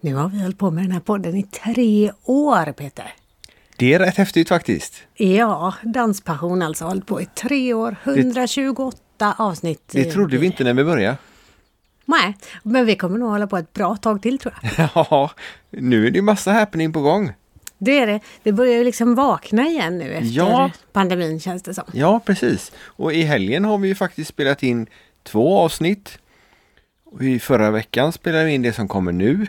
Nu har vi hållit på med den här podden i tre år, Peter. Det är rätt häftigt faktiskt. Ja, Danspassion alltså har hållit på i tre år. 128 avsnitt. Det trodde vi inte när vi började. Nej, men vi kommer nog hålla på ett bra tag till tror jag. Ja, nu är det massa happening på gång. Det är det. Det börjar ju liksom vakna igen nu efter Ja. pandemin känns det som. Ja, precis. Och i helgen har vi ju faktiskt spelat in två avsnitt. Och I förra veckan spelade vi in det som kommer nu.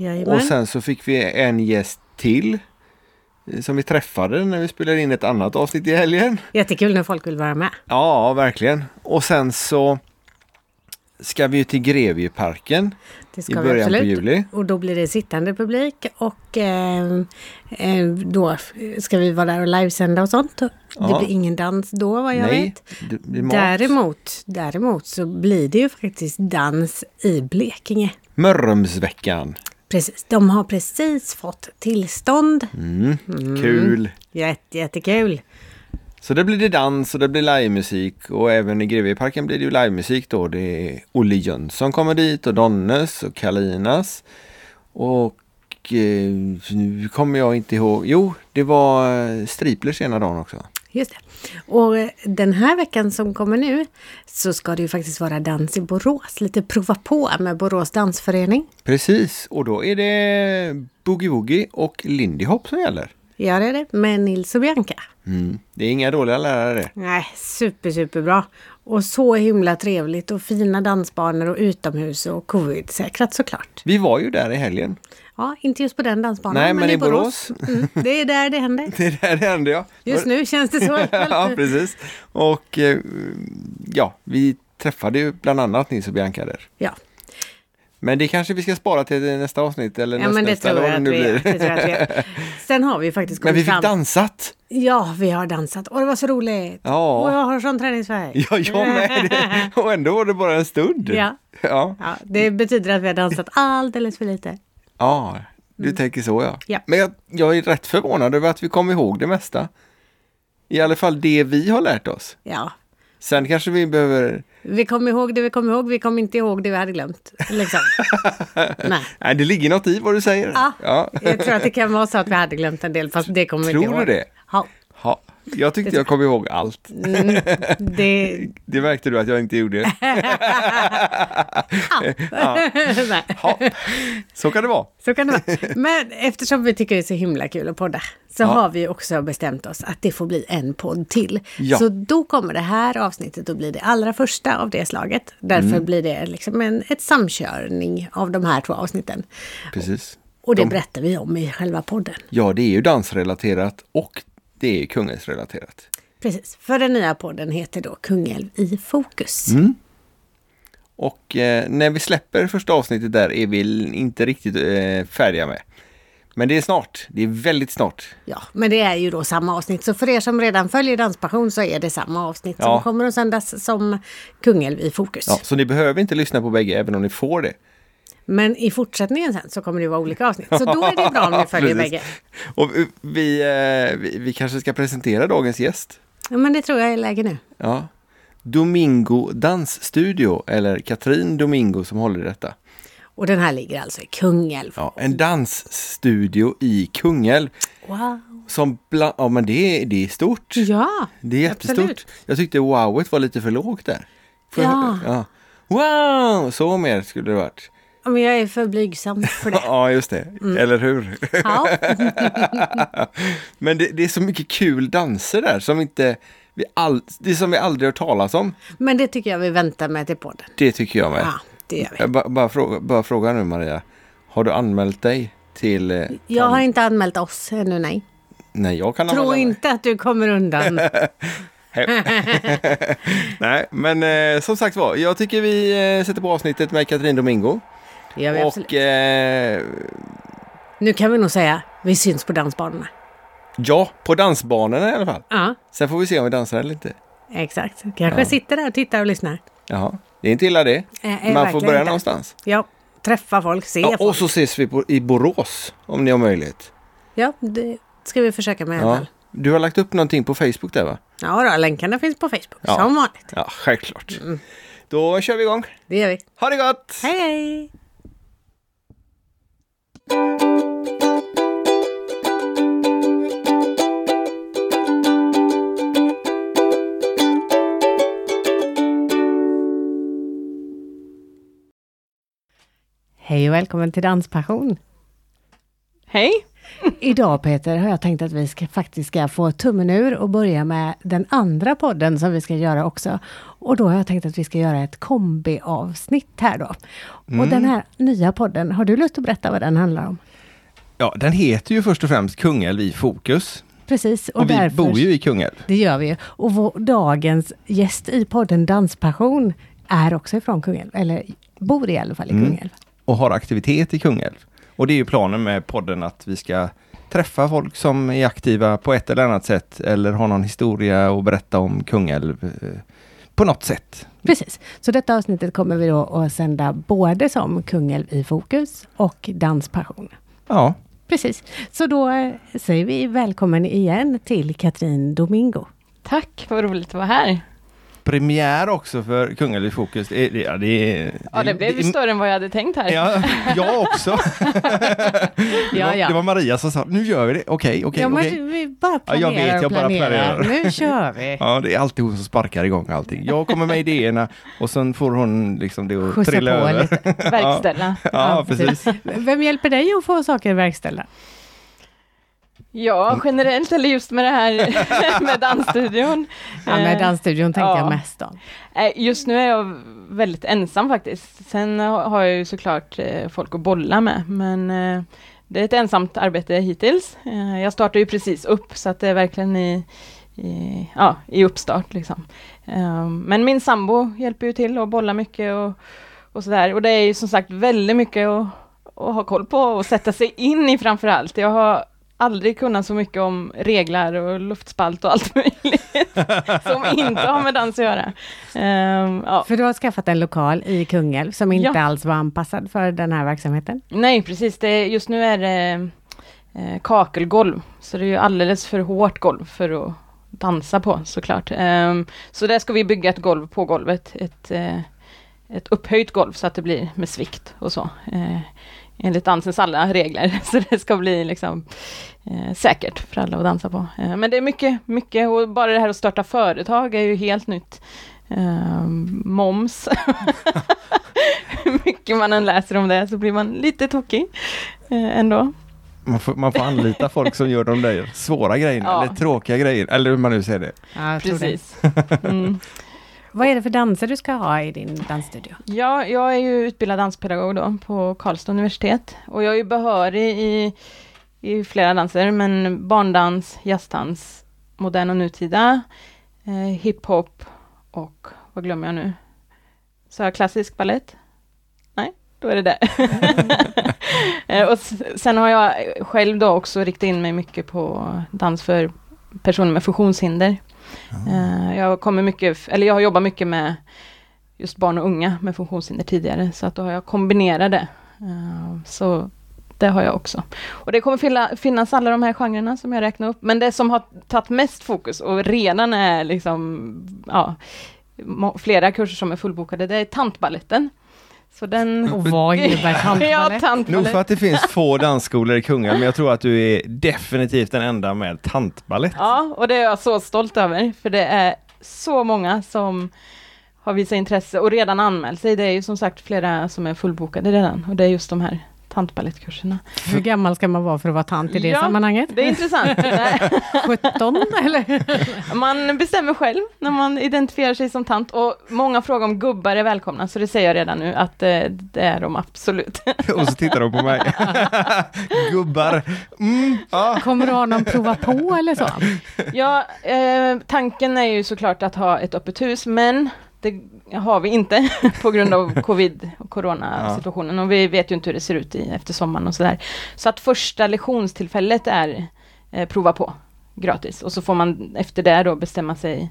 Jajamän. Och sen så fick vi en gäst till. eh, Som vi träffade när vi spelade in ett annat avsnitt i helgen. Jättekul när folk vill vara med. Ja, verkligen. Och sen så ska vi ju till Grevieparken Det i början på juli. Och då blir det sittande publik och eh, eh, då ska vi vara där och livesända och sånt. Det Ja. blir ingen dans då vad jag Nej, vet. det. Däremot, däremot så blir det ju faktiskt dans i Blekinge. Mörrumsveckan. Precis, de har precis fått tillstånd. Mm. Kul! Jätte, jättekul. Så det blir det dans och det blir livemusik och även i Grevieparken blir det ju livemusik då. Det är Olle Jönsson kommer dit och Donnes och Kalinas. Och eh, nu kommer jag inte ihåg. Jo, det var eh, Striplers ena dagen också. Just det. Och eh, den här veckan som kommer nu så ska det ju faktiskt vara dans i Borås. Lite prova på med Borås dansförening. Precis, och då är det Boogie Woogie och Lindy Hop som gäller. Ja, det är det. Med Nils och Bianca. Mm. Det är inga dåliga lärare. Nej, super, superbra. Och så himla trevligt och fina dansbanor och utomhus och covid-säkrat såklart. Vi var ju där i helgen. Ja, inte just på den dansbanan, Nej, men i Borås. Mm, det är där det händer. Det är där det hände ja. Just nu känns det så. ja, precis. Och eh, ja, vi träffade ju bland annat Nils och Bianca där. Ja, Men det kanske vi ska spara till nästa avsnitt eller ja nästa, men det nästa, tror, jag att det vi tror jag att vi är. Sen har vi faktiskt Men kommit vi fick fram. dansat! Ja, vi har dansat och det var så roligt. Ja. Och jag har sån träningsvärk. Ja, jag med! Det. Och ändå var det bara en stund. Ja. Ja, Ja, det betyder att vi har dansat alldeles för lite. ja du tänker så ja. Ja. Men jag, jag är rätt förvånad över att vi kom ihåg det mesta. I alla fall det vi har lärt oss. Ja, Sen kanske vi behöver... vi kom ihåg det vi kom ihåg, vi kom inte ihåg det vi hade glömt. Liksom. Nej. Nej, det ligger något i vad du säger. Ja, Ja. jag tror att det kan vara så att vi hade glömt en del, fast det kommer vi Tror inte ihåg. du det? Ja, jag tyckte jag kom ihåg allt. mm, det... Det märkte du att jag inte gjorde. Nej. Ja, så kan det vara. Så kan det vara. Men eftersom vi tycker det är så himla kul att podda så Ja. har vi också bestämt oss att det får bli en podd till. Ja. Så då kommer det här avsnittet att bli det allra första av det slaget. Därför Mm. blir det liksom en ett samkörning av de här två avsnitten. Precis. Och det De- berättar vi om i själva podden. Ja, det är ju dansrelaterat och det är Kungälvsrelaterat. Precis, för den nya podden heter då Kungälv i fokus. Mm. Och eh, när vi släpper första avsnittet där är vi inte riktigt eh, färdiga med. Men det är snart. Det är väldigt snart. Ja, men det är ju då samma avsnitt. Så för er som redan följer Danspassion så är det samma avsnitt som Ja. kommer att sändas som Kungälv i fokus. Ja, så ni behöver inte lyssna på bägge även om ni får det. Men i fortsättningen sen så kommer det vara olika avsnitt. Så då är det bra om ni följer bägge. Och eh, vi, eh, vi, vi kanske ska presentera dagens gäst. Ja, men det tror jag är läge nu. Ja. Domingo Dansstudio, eller Katrin Domingo som håller i detta. Och den här ligger alltså i Kungälv. Ja, en dansstudio i Kungälv. Wow. Som bland, ja men det det är stort. Ja, Det är jättestort. absolut. Jag tyckte wowet var lite för lågt där. Jag- Ja. ja. Wow! Så mer skulle det varit. Men jag är för blygsam för det. Ja, just det. Eller hur? Ja, Men det, det är så mycket kul danser där som inte vi all, det som vi aldrig hört talas om. men det tycker jag vi väntar med till podden. Det tycker jag med. Ja, det gör vi. Jag bara, fråga, bara fråga nu Maria. Har du anmält dig till... eh, Jag har inte anmält oss ännu, nej. Nej, jag kan Tro anmäla mig. inte att du kommer undan. Nej, men eh, som sagt var, jag tycker vi eh, sätter på avsnittet med Katrin Domingo. Det gör vi absolut. Och eh, Nu kan vi nog säga vi syns på dansbanorna. ja, på dansbanorna i alla fall. Ja, Sen får vi se om vi dansar eller inte. exakt. Kanske Ja. sitter där och tittar och lyssnar. Ja, det är inte illa det. Eh, Man får börja inte. någonstans. Ja, träffa folk, se Ja, folk. och så ses vi på, i Borås om ni har möjlighet. Ja, det ska vi försöka med i alla fall. Du har lagt upp någonting på Facebook där va? Ja, då, länkarna finns på Facebook, Ja. som vanligt. Ja, självklart. Mm. Då kör vi igång. Det gör vi. Ha det gott! Hej, hej! Hej och välkommen till Danspassion. Hej! Idag Peter har jag tänkt att vi ska, faktiskt ska få tummen ur och börja med den andra podden som vi ska göra också. Och då har jag tänkt att vi ska göra ett kombiavsnitt här då. Mm. Och den här nya podden, har du lust att berätta vad den handlar om? Ja, den heter ju först och främst Kungälv i fokus. Precis. Och, vi därför- bor ju i Kungälv. Det gör vi ju. Och vår, dagens gäst i podden Danspassion är också ifrån Kungälv, eller bor i alla fall i Mm. Kungälv. och har aktivitet i Kungälv. Och det är ju planen med podden att vi ska träffa folk som är aktiva på ett eller annat sätt eller har någon historia att berätta om Kungälv eh, på något sätt. Precis. Så detta avsnittet kommer vi då att sända både som Kungälv i fokus och Danspassion. Ja, Precis. Så då eh, säger vi välkommen igen till Katrin Domingo. Tack, vad roligt att vara här. Premiär också för Kungälv i fokus. Det, det, ja, det, Ja, det blev det- större än vad jag hade tänkt här. Ja, jag också. det, Ja, var, ja. det var Maria som sa, nu gör vi det. Okej, okej, ja, okej. vi bara Ja, jag planerar vet, jag bara planerar. planerar. Nu kör vi. Ja, det är alltid hon som sparkar igång allting. Jag kommer med idéerna och sen får hon liksom det att Skjutsa trilla på över. lite. Verkställa. Ja, precis. Vem hjälper dig att få saker verkställda? Ja, generellt eller just med det här med dansstudion. Ja, med Eh, dansstudion tänker ja. jag mest om. eh, Just nu är jag väldigt ensam faktiskt. Sen har jag ju såklart eh, folk att bolla med, men det är ett ensamt arbete hittills. Jag startar ju precis upp, så att det är verkligen i, i, ja, i uppstart. Liksom. Men min sambo hjälper ju till och bollar mycket och, och sådär. Och det är ju som sagt väldigt mycket att, att ha koll på och sätta sig in i framför allt. Jag har aldrig kunnat så mycket om reglar och luftspalt och allt möjligt som inte har med dans att göra. Ehm, ja. För du har skaffat en lokal i Kungälv som inte Ja. alls var anpassad för den här verksamheten. Nej, precis. Det, just nu är det eh, kakelgolv, så det är ju alldeles för hårt golv för att dansa på såklart. Ehm, så där ska vi bygga ett golv på golvet, ett, eh, ett upphöjt golv så att det blir med svikt och så. Eh, enligt dansens alla regler, så det ska bli liksom eh, säkert för alla att dansa på. Eh, men det är mycket, mycket och bara det här att starta företag är ju helt nytt. Ehm, moms. Hur mycket man än läser om det så blir man lite tokig eh, ändå. Man får, man får anlita folk som gör de där svåra grejerna, Ja. eller tråkiga grejer, eller hur man nu säger det. Ja, tror det. Precis. Mm. Vad är det för danser du ska ha i din dansstudio? Ja, jag är ju utbildad danspedagog då på Karlstad universitet och jag är ju behörig i, i flera danser, men barndans, jazzdans, modern och nutida, eh, hiphop och vad glömmer jag nu? Så jag klassisk ballett? Nej, då är det det. Eh, och sen har jag själv då också riktat in mig mycket på dans för personer med funktionshinder. Eh, Jag kommer mycket, eller jag har jobbat mycket med just barn och unga med funktionshinder tidigare, så att då har jag kombinerat det. Eh, Så det har jag också. Och det kommer finna, finnas alla de här genrerna som jag räknar upp, men det som har tagit mest fokus och redan är liksom, ja, flera kurser som är fullbokade, det är tantballetten. Så den... Och Ja, tantbalett? Nog tantbalett. för att det finns få dansskolor i Kungälv, men jag tror att du är definitivt den enda med tantballett. Ja, och det är jag så stolt över, för det är så många som har visat intresse och redan anmält sig. Det är ju som sagt flera som är fullbokade redan och det är just de här tantbalettkurserna. Hur gammal ska man vara för att vara tant i det Ja, sammanhanget? Det är intressant. Nej, 17 eller? man bestämmer själv när man identifierar sig som tant och många frågar om gubbar är välkomna, så det säger jag redan nu att eh, det är de absolut. Och så tittar de på mig. Gubbar. Mm, ja. Kommer du ha någon prova på eller så? Ja, eh, tanken är ju såklart att ha ett öppet hus, men det har vi inte på grund av covid och coronasituationen och vi vet ju inte hur det ser ut i, efter sommaren och sådär. Så att första lektionstillfället är eh, prova på gratis och så får man efter det då bestämma sig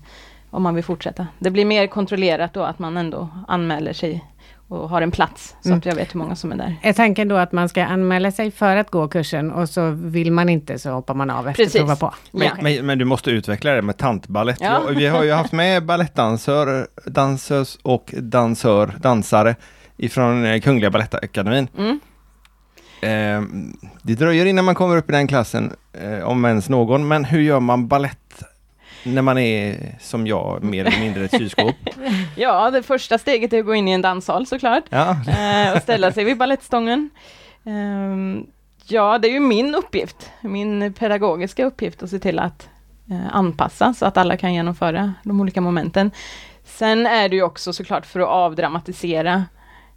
om man vill fortsätta. Det blir mer kontrollerat då att man ändå anmäler sig och har en plats så Mm. att jag vet hur många som är där. Är tanken då att man ska anmäla sig för att gå kursen och så vill man inte så hoppar man av efter Precis. prova på? Men, Ja. men, men du måste utveckla det med tantballett. Ja. Vi har ju haft med balettdansör, dansös och dansör, dansare ifrån eh, Kungliga Balettakademin. Mm. Eh, det dröjer innan man kommer upp i den klassen, eh, om ens någon, men hur gör man ballett när man är som jag, mer eller mindre ett kylskåp? Ja, det första steget är att gå in i en danssal såklart. Ja. Eh, och ställa sig vid balettstången. Ehm, ja, det är ju min uppgift, min pedagogiska uppgift att se till att eh, anpassa så att alla kan genomföra de olika momenten. Sen är det ju också såklart för att avdramatisera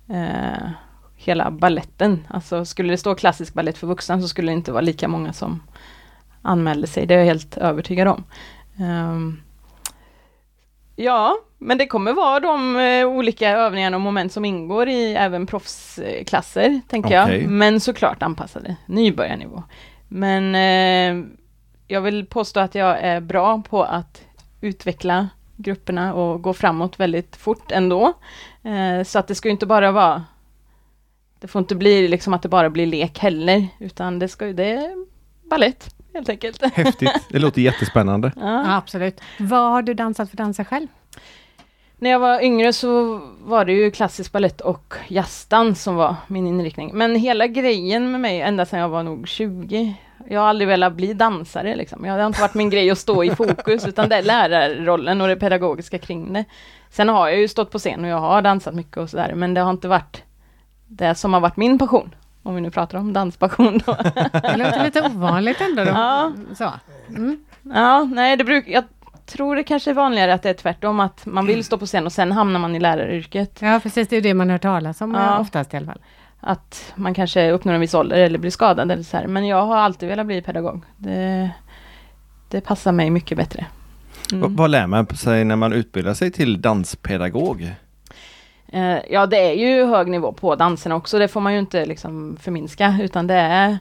eh, hela balletten. Alltså skulle det stå klassisk ballett för vuxna så skulle det inte vara lika många som anmälde sig. Det är jag helt övertygad om. Ehm, ja, men det kommer vara de eh, olika övningarna och moment som ingår i även proffsklasser, tänker Okej. jag. Men såklart anpassade, nybörjarnivå. Men eh, jag vill påstå att jag är bra på att utveckla grupperna och gå framåt väldigt fort ändå. Eh, så att det ska inte bara vara det får inte bli liksom att det bara blir lek heller, utan det ska ju, det är ballett helt enkelt. Häftigt, det låter jättespännande. Ja. Ja, absolut. Vad har du dansat för danser själv? När jag var yngre så var det ju klassisk ballett och jazzdans som var min inriktning. Men hela grejen med mig, ända sedan jag var nog 20, jag har aldrig velat bli dansare liksom. Jag, det har inte varit min grej att stå i fokus, utan det är lärarrollen och det pedagogiska kring det. Sen har jag ju stått på scen och jag har dansat mycket och sådär, men det har inte varit det som har varit min passion. Om vi nu pratar om danspassion då. Det låter lite ovanligt ändå. Då. Ja. Så. Mm. Ja, nej, det brukar, jag tror det kanske är vanligare att det är tvärtom, att man vill stå på scen och sen hamnar man i läraryrket. ja, precis. Det är ju det man hör talas om Ja. oftast i alla fall. att man kanske uppnår en viss ålder eller blir skadad eller så här. Men jag har alltid velat bli pedagog. Det, det passar mig mycket bättre. Mm. Vad lär man sig när man utbildar sig till danspedagog? Eh, Ja, det är ju hög nivå på danserna också. Det får man ju inte liksom förminska, utan det är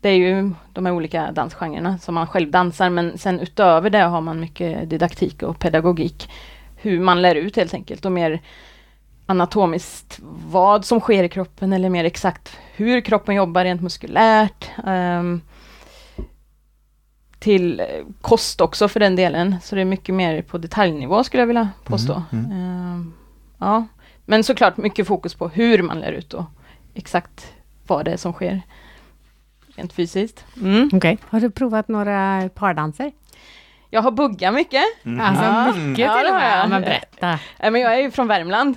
det är ju de här olika dansgenrerna som man själv dansar, men sen utöver det har man mycket didaktik och pedagogik. Hur man lär ut helt enkelt och mer anatomiskt vad som sker i kroppen eller mer exakt hur kroppen jobbar rent muskulärt. ehm, till kost också för den delen, så det är mycket mer på detaljnivå skulle jag vilja påstå. Mm, Ehm, ja, men såklart mycket fokus på hur man lär ut och exakt vad det är som sker rent fysiskt. Mm. Okej. Har du provat några pardanser? Jag har buggat mycket. Alltså Ja. mycket Ja, till och med. Ja, men berätta. Nej, men jag är ju från Värmland.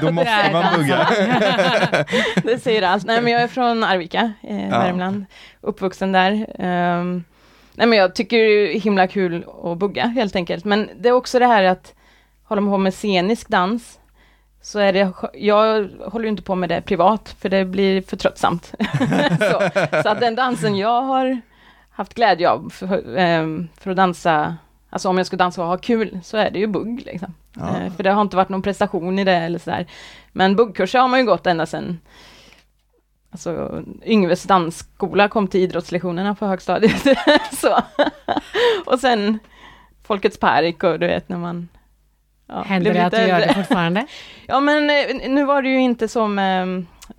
Då måste man bugga. det säger allt. Nej, men jag är från Arvika, eh, Ja. Värmland. Uppvuxen där. Ehm, nej, men jag tycker det är himla kul att bugga helt enkelt. Men det är också det här att hålla på med scenisk dans. Så är det, jag håller ju inte på med det privat, för det blir för tröttsamt. så, så att den dansen jag har haft glädje av för, ehm, för att dansa, alltså om jag ska dansa och ha kul, så är det ju bugg. Liksom. Ja. Eh, För det har inte varit någon prestation i det eller sådär. Men buggkurser har man ju gått ända sedan Alltså Yngves dansskola kom till idrottslektionerna på högstadiet. så. och sen Folkets park och du vet när man ja, Händer det att du gör det fortfarande? Ja men eh, nu var det ju inte som eh,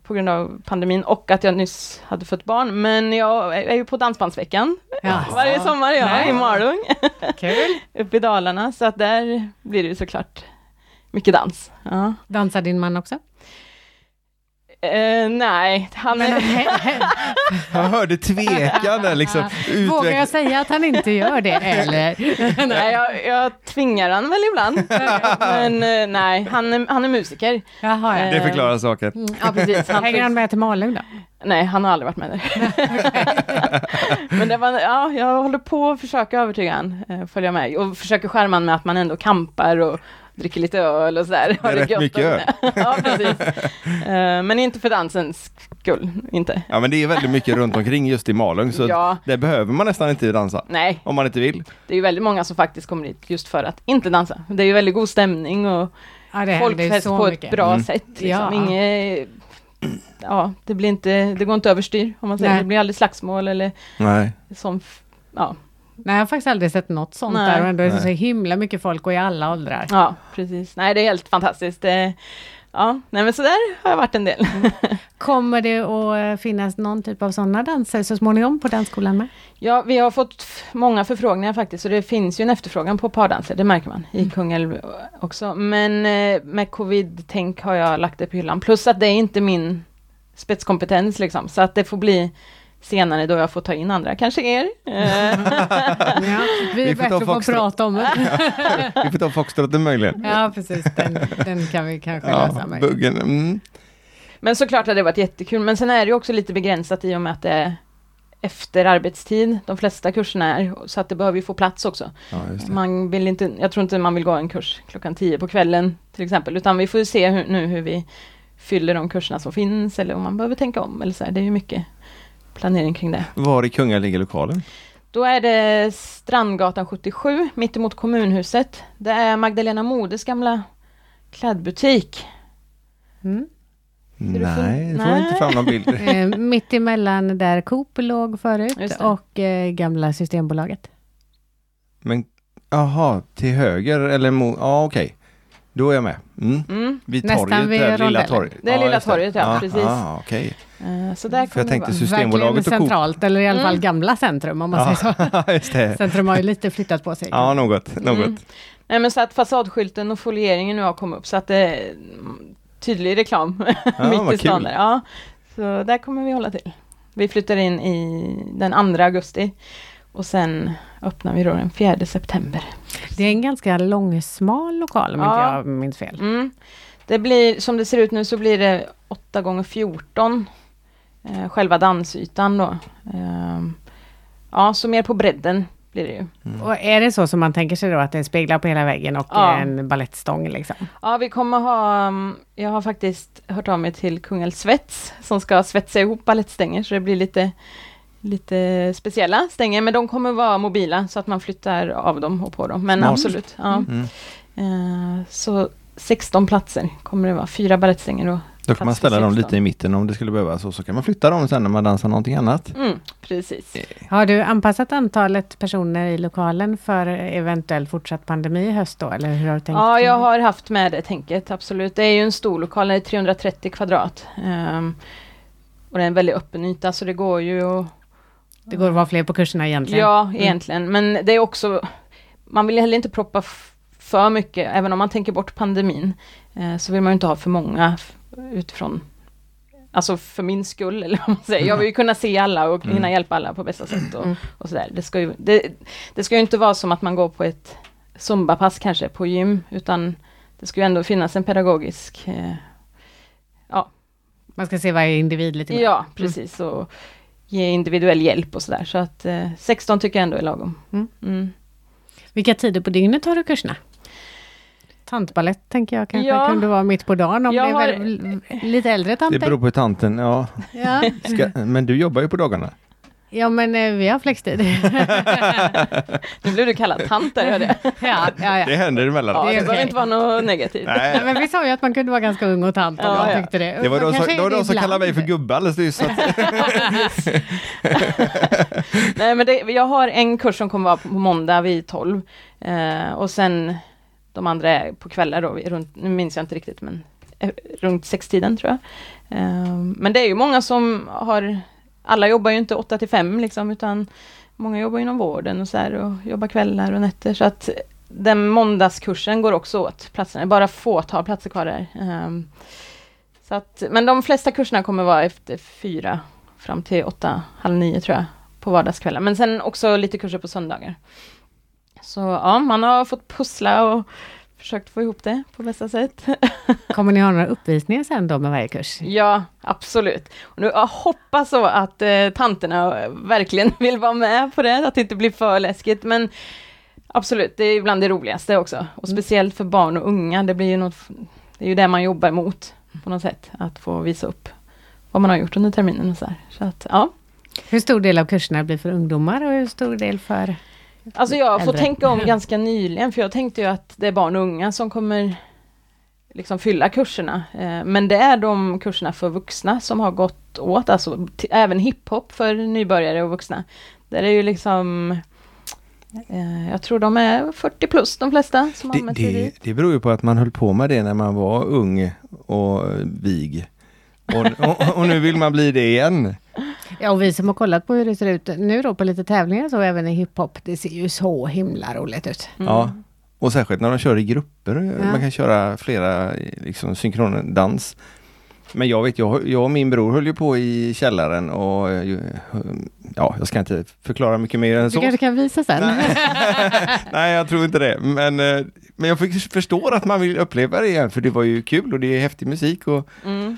på grund av pandemin och att jag nyss hade fött barn, men jag är ju på Dansbandsveckan Ja. varje sommar ja, Nej. i Malung, Kul. uppe i Dalarna, så att där blir det ju såklart mycket dans. Ja. Dansar din man också? Eh, nej, han är... Jag hörde tvekan liksom. Vågar jag Utveck- säga att han inte gör det eller? nej, jag, jag tvingar han väl ibland. Men eh, nej, han är, han är musiker. Jaha, ja. Det förklarar saken. Mm. Ja, precis. Han Hänger han med till Malung då? Nej, han har aldrig varit med där. Men det var, ja, jag håller på att försöka övertyga han, eh, följa med. Och försöker skärma han med att man ändå kampar och dricker lite öl och sådär. Det är rätt mycket öl. ja, precis. Eh, Men inte för dansens skull, inte. Ja men det är väldigt mycket runt omkring just i Malung så Ja, det behöver man nästan inte dansa. nej, Om man inte vill. det är ju väldigt många som faktiskt kommer dit just för att inte dansa. Det är ju väldigt god stämning och Ja, folkfest på ett mycket. bra Mm. sätt. Liksom. Ja. Inget, ja, det blir inte, det går inte överstyr om man säger. Nej. Det blir aldrig slagsmål eller Nej. som, ja, Nej, jag har faktiskt aldrig sett något sånt Nej. där och ändå är det så himla mycket folk och i alla åldrar. Ja, precis. Nej, det är helt fantastiskt. Ja, nej men så där har jag varit en del. Kommer det att eh, finnas någon typ av sådana danser så småningom på dansskolan med? Ja, vi har fått många förfrågningar faktiskt, och det finns ju en efterfrågan på pardanser, det märker man i Kungälv också. Men eh, med covid-tänk har jag lagt det på hyllan, plus att det är inte min spetskompetens liksom, så att det får bli senare då jag får ta in andra, kanske er. Ja, vi är Vi får ta bättre på att prata om det. Vi får ta foxtroten möjligen. Ja, precis. Den, den kan vi kanske Ja, lösa med. buggen. Mm. Men såklart hade det varit jättekul, men sen är det ju också lite begränsat i och med att det är efter arbetstid, de flesta kurserna är, så att det behöver ju få plats också. Ja, just det. Man vill inte, jag tror inte man vill gå en kurs klockan 10 på kvällen till exempel, utan vi får ju se hur, nu hur vi fyller de kurserna som finns eller om man behöver tänka om eller så här. Det är ju mycket planering kring det. Var i Kunga ligger lokalen? Då är det Strandgatan 77, mittemot kommunhuset. Det är Magdalena Modes gamla klädbutik. Mm. Nej, det får jag inte Nej. fram någon bild. Eh, mitt emellan där Coop låg förut och eh, gamla Systembolaget. Men, jaha, till höger eller mot, ja okej. Då är jag med. Mm. Mm. Vid Nästan torget, vid där, lilla torget. Det är lilla just torget, ja, precis. Ah, okej. Eh, Så där För jag kommer tänkte. Systembolaget Verkligen och centralt, eller i alla fall Mm. gamla centrum om man säger så. Ja, just det. Centrum har ju lite flyttat på sig. Ja, något. något. Mm. Nej men så att fasadskylten och folieringen nu har kommit upp så att det är mm, tydlig reklam Ja, mitt i stan där. Ja. Så där kommer vi hålla till. Vi flyttar in i den 2 augusti och sen öppnar vi då den 4 september. Det är en ganska långsmal lokal om Ja. inte jag minns fel. Mm. Det blir, som det ser ut nu så blir det 8 gånger 14 eh, själva dansytan då. Ehm, ja, så mer på bredden blir det ju. Och är det så som man tänker sig då att det speglar på hela väggen och Ja. en balettstång liksom? Ja, vi kommer ha, mm, jag har faktiskt hört av mig till Kungälv Svets som ska svetsa ihop balettstänger så det blir lite, lite speciella stänger, men de kommer vara mobila så att man flyttar av dem och på dem. Men Smart. absolut. Ja. Mm. Eh, så 16 platser kommer det vara, fyra balettstänger och Då kan man ställa dem 16. lite i mitten om det skulle behövas och så kan man flytta dem sen när man dansar någonting annat. mm, precis. Har du anpassat antalet personer i lokalen för eventuell fortsatt pandemi i höst då? Eller hur har du tänkt? Ja, jag det? har haft med det tänket, absolut. Det är ju en stor lokal, den är 330 kvadrat. Ehm, och det är en väldigt öppen yta så det går ju att Det går att vara fler på kurserna egentligen? Ja, egentligen. Men det är också, man vill heller inte proppa för mycket, även om man tänker bort pandemin, eh, så vill man ju inte ha för många utifrån, alltså för min skull, eller vad man säger. Jag vill ju kunna se alla och hinna Mm. hjälpa alla på bästa sätt och, Mm. och sådär. Det ska, ju, det, det ska ju inte vara som att man går på ett zumbapass kanske på gym, utan det ska ju ändå finnas en pedagogisk eh, Man ska se varje individ lite mer? Ja, precis. Och ge individuell hjälp och sådär. Så att eh, 16 tycker jag ändå är lagom. Mm. Mm. Vilka tider på dygnet har du kurserna? Tantbalett tänker jag kanske Ja. kunde vara mitt på dagen om Jag det är har- lite äldre Det tanter. beror på tanten, ja. Ja. Ska, men du jobbar ju på dagarna. ja, men eh, vi har flextid. Nu blev du kallad tant där, hörde jag. ja, ja, ja. Det händer emellanåt. Ja, det det är behöver inte vara något negativt. Nej, Nej, men vi sa ju att man kunde vara ganska ung och tant om Ja, tyckte det. det var de som, det var de som kallade mig för gubbe alldeles nyss. Nej, men det, jag har en kurs som kommer vara på måndag vid 12. Eh, och sen de andra är på kvällar då, runt, nu minns jag inte riktigt, men eh, runt sextiden tror jag. Ehm, men det är ju många som har, alla jobbar ju inte 8 till 5 liksom, utan många jobbar inom vården och så här och jobbar kvällar och nätter. Så att den måndagskursen går också åt platserna, det är bara fåtal platser kvar där. Ehm, så att, men de flesta kurserna kommer vara efter fyra fram till åtta, halv nio tror jag, på vardagskvällar. Men sen också lite kurser på söndagar. Så ja, man har fått pussla och försökt få ihop det på bästa sätt. Kommer ni ha några uppvisningar sen då med varje kurs? ja, absolut. Och nu, jag hoppas så att eh, tanterna verkligen vill vara med på det, att det inte blir för läskigt. Men absolut, det är bland det roligaste också. Och speciellt för barn och unga, det blir ju något, det är ju det man jobbar mot på något sätt, att få visa upp vad man har gjort under terminen och så här. Så att, ja. Hur stor del av kurserna blir för ungdomar och hur stor del för... Alltså jag får äldre. tänka om ganska nyligen, för jag tänkte ju att det är barn och unga som kommer liksom fylla kurserna. Eh, Men det är de kurserna för vuxna som har gått åt, alltså även hiphop för nybörjare och vuxna. Där är ju liksom, eh, jag tror de är 40 plus de flesta som har Det, det, det beror ju på att man höll på med det när man var ung och vig. Och, och, och nu vill man bli det igen. Ja, och vi som har kollat på hur det ser ut nu då på lite tävlingar så även i hiphop, det ser ju så himla roligt ut. Mm. Ja. Och särskilt när de kör i grupper. Ja. Man kan köra flera liksom, synkrondans. Men jag vet, jag, jag och min bror höll ju på i källaren och eh, ja, jag ska inte förklara mycket mer än Du så. kanske kan visa sen. Nej, jag tror inte det. Men, eh, men jag förstår att man vill uppleva det igen, för det var ju kul och det är häftig musik. Och, Mm.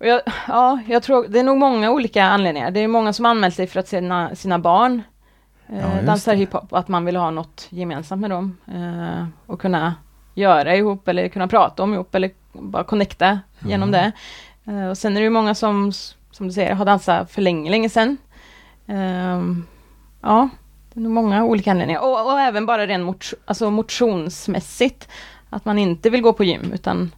Och jag, ja, jag tror det är nog många olika anledningar. Det är många som anmält sig för att sina, sina barn eh, Ja, dansar hiphop och att man vill ha något gemensamt med dem. Eh, och kunna göra ihop eller kunna prata om ihop eller bara connecta genom det. Eh, och sen är det ju många som, som du säger, har dansat för länge, länge sedan. Ehm, ja, det är nog många olika anledningar. Och, och även bara ren motion, alltså motionsmässigt. Att man inte vill gå på gym utan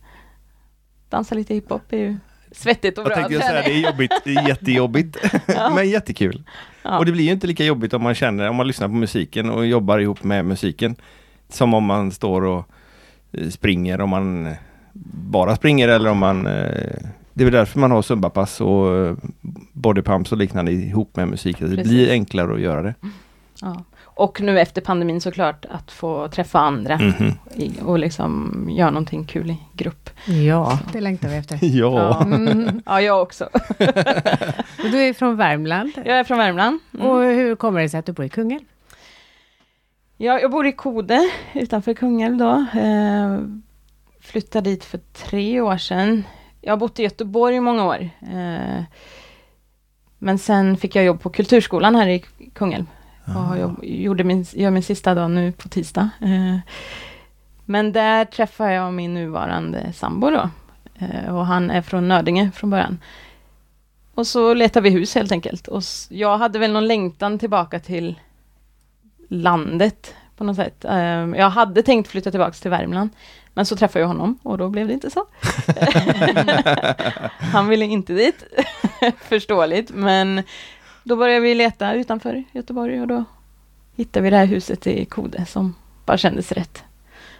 dansa lite hiphop är ju svettigt och jag bra. tänkte säga det är jobbigt, det är jättejobbigt, men jättekul. Ja. Och det blir ju inte lika jobbigt om man känner, om man lyssnar på musiken och jobbar ihop med musiken. Som om man står och eh, springer, om man eh, bara springer eller om man eh, det är väl därför man har zumbapass och bodypumps och liknande ihop med musik. Det Precis. blir enklare att göra det. Ja. Och nu efter pandemin såklart att få träffa andra Mhm. i, och liksom göra någonting kul i grupp. Ja, det längtar vi efter. Ja. Mm. Ja, jag också. Du är från Värmland. Jag är från Värmland. Mm. Och hur kommer det sig att du bor i Kungälv? Ja, jag bor i Kode utanför Kungälv då. Eh, flyttade dit för tre år sedan. Jag har bott i Göteborg i många år. Eh, men sen fick jag jobb på Kulturskolan här i Kungälv. Och jobb, gjorde min, gör min sista dag nu på tisdag. Eh, men där träffade jag min nuvarande sambo då. Eh, och han är från Nödinge från början. Och så letade vi hus helt enkelt. Och jag hade väl någon längtan tillbaka till landet på något sätt. Eh, jag hade tänkt flytta tillbaka till Värmland. Men så träffade jag honom och då blev det inte så. Han ville inte dit. Förståeligt. Men då började vi leta utanför Göteborg och då hittade vi det här huset i Kode som bara kändes rätt.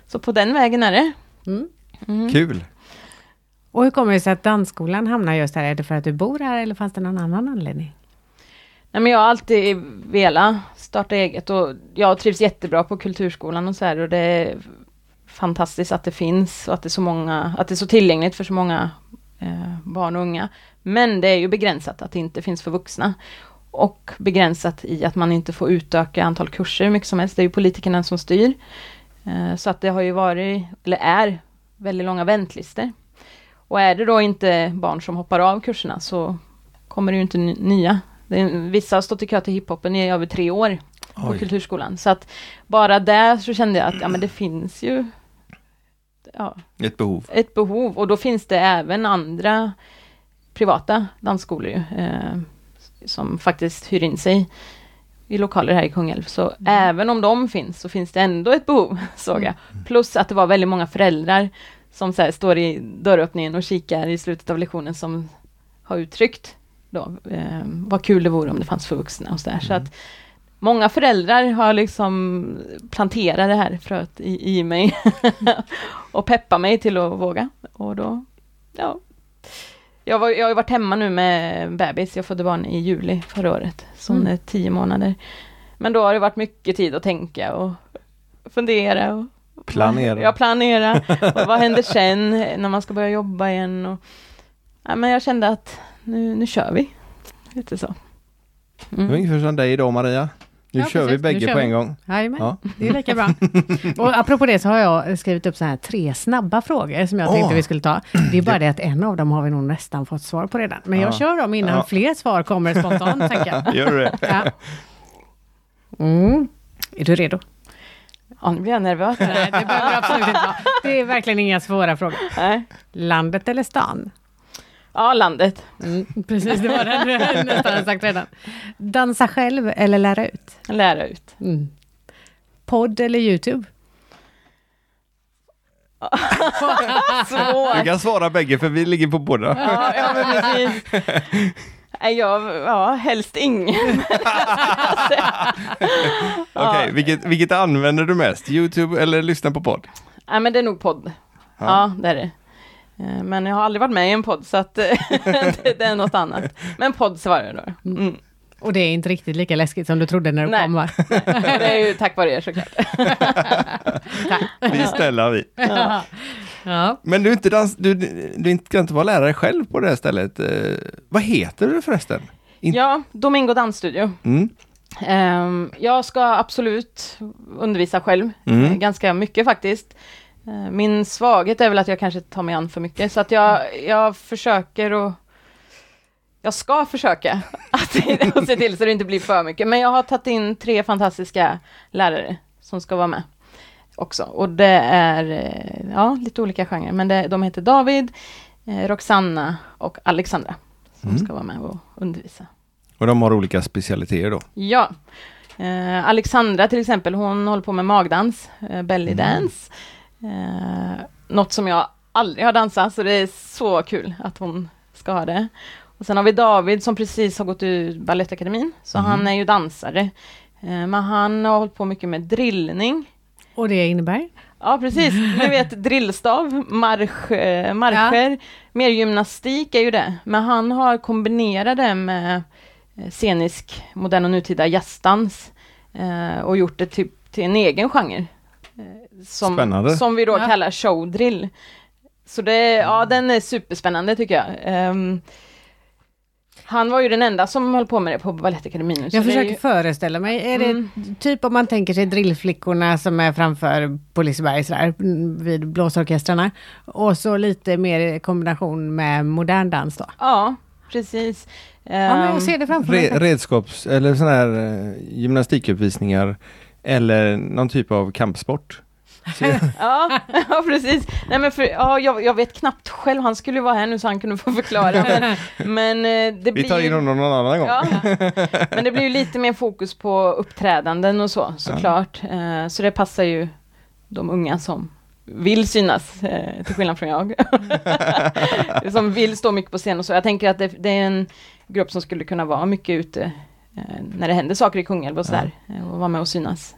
Så på den vägen är det. Mm. Mm. Kul! Och hur kommer det sig att dansskolan hamnar just här? Är det för att du bor här eller fanns det någon annan anledning? Nej, men jag har alltid velat starta eget och jag trivs jättebra på kulturskolan och så här och det är fantastiskt att det finns och att det är så många, att det är så tillgängligt för så många eh, barn och unga. Men det är ju begränsat att det inte finns för vuxna. Och begränsat i att man inte får utöka antal kurser hur mycket som helst. Det är ju politikerna som styr. Eh, så att det har ju varit, eller är, väldigt långa väntlistor. Och är det då inte barn som hoppar av kurserna så kommer det ju inte ny- nya. Vissa har stått i kö till hiphopen i över tre år på Oj. Kulturskolan. Så att bara där så kände jag att ja, men det finns ju ja, Ett behov. ett behov och då finns det även andra privata dansskolor ju, eh, som faktiskt hyr in sig i lokaler här i Kungälv. Så även om de finns så finns det ändå ett behov, såg jag. Plus att det var väldigt många föräldrar som så här, står i dörröppningen och kikar i slutet av lektionen som har uttryckt då, eh, vad kul det vore om det fanns för vuxna och så där. Så att många föräldrar har liksom planterat det här fröet i, i mig och peppa mig till att våga. Och då, ja. Jag, var, jag har ju varit hemma nu med bebis, jag födde barn i juli förra året, så hon Mm. är tio månader. Men då har det varit mycket tid att tänka och fundera. Och, Planera. Ja, planera. Och vad händer sen när man ska börja jobba igen? Och, ja, men jag kände att nu, nu kör vi. Lite så. Det var Mm. ungefär som dig idag Maria. Nu Ja, kör vi precis. Nu bägge kör på vi. en gång. Jajamän, Ja. det är lika bra. Och apropå det så har jag skrivit upp så här tre snabba frågor som jag tänkte Åh. vi skulle ta. Det är bara det att en av dem har vi nog nästan fått svar på redan. Men jag Ja. kör dem innan Ja. fler svar kommer spontant, tänker jag. Gör du det? Ja. Mm. Är du redo? Ja, nu blir jag nervös. Nej, det behöver absolut inte vara. Det är verkligen inga svåra frågor. Nej. Landet eller stan? Ja, landet. Mm, precis, det var den du nästan sagt redan. Dansa själv eller lära ut? Lära ut. Mm. Podd eller YouTube? Svårt. Du kan svara bägge för vi ligger på båda. Ja, ja men precis. Nej, jag, ja, helst ingen. Okej, vilket, vilket använder du mest? Youtube eller lyssna på podd? Nej, men det är nog podd. Ja. Ja, det är det. Eh, Men jag har aldrig varit med i en podd, så att det, det är något annat. Men podd svarar jag då. Mm. Och det är inte riktigt lika läskigt som du trodde när du Nej. kom va? Och det är ju tack vare er såklart. Vi är snälla vi. Ja. Ja. Men du är inte, dans, du, du inte- kan inte vara lärare själv på det här stället. Eh, vad heter du förresten? In- Ja, Domingo Dansstudio. Mm. Ehm, jag ska absolut undervisa själv, Mm. ganska mycket faktiskt. Eh, min svaghet är väl att jag kanske tar mig an för mycket, så att jag, jag försöker och jag ska försöka att, att se till så det inte blir för mycket. Men jag har tagit in tre fantastiska lärare som ska vara med också. Och det är eh, ja, lite olika genrer, men det, de heter David, eh, Roxanna och Alexandra som Mm. ska vara med och undervisa. Och de har olika specialiteter då. Ja. Eh, Alexandra till exempel, hon håller på med magdans, eh, belly dance. Eh, något som jag aldrig har dansat, så det är så kul att hon ska ha det. Och sen har vi David som precis har gått ur Balettakademin, så Mhm. han är ju dansare. Eh, men han har hållit på mycket med drillning. Och det innebär? Ja precis, ni vet drillstav, marsch, eh, marscher, mer gymnastik är ju det. Men han har kombinerat det med eh, scenisk, modern och nutida jazzdans eh, och gjort det typ till en egen genre. Som, Spännande. som vi då Ja. kallar showdrill. Så det, ja den är superspännande tycker jag. Ehm, han var ju den enda som höll på med det på Balettakademin. Jag det försöker ju- föreställa mig, är det Mm. typ om man tänker sig drillflickorna som är framför på Liseberg sådär, mm, vid blåsorkestrarna. Och så lite mer i kombination med modern dans då. Ja, precis. Ja, men Ehm, jag ser det framför mig. Re, redskaps eller sådana här eh, gymnastikuppvisningar eller någon typ av kampsport. Ja, ja precis. Nej, men för, ja, jag, jag vet knappt själv, han skulle vara här nu så han kunde få förklara. Men, men eh, det Vi blir tar in honom någon annan gång. Ja, men det blir ju lite mer fokus på uppträdanden och så såklart. Eh, så det passar ju de unga som vill synas, eh, till skillnad från jag. som vill stå mycket på scen och så. Jag tänker att det, det är en grupp som skulle kunna vara mycket ute eh, när det händer saker i Kungälv och sådär. eh, Och vara med och synas.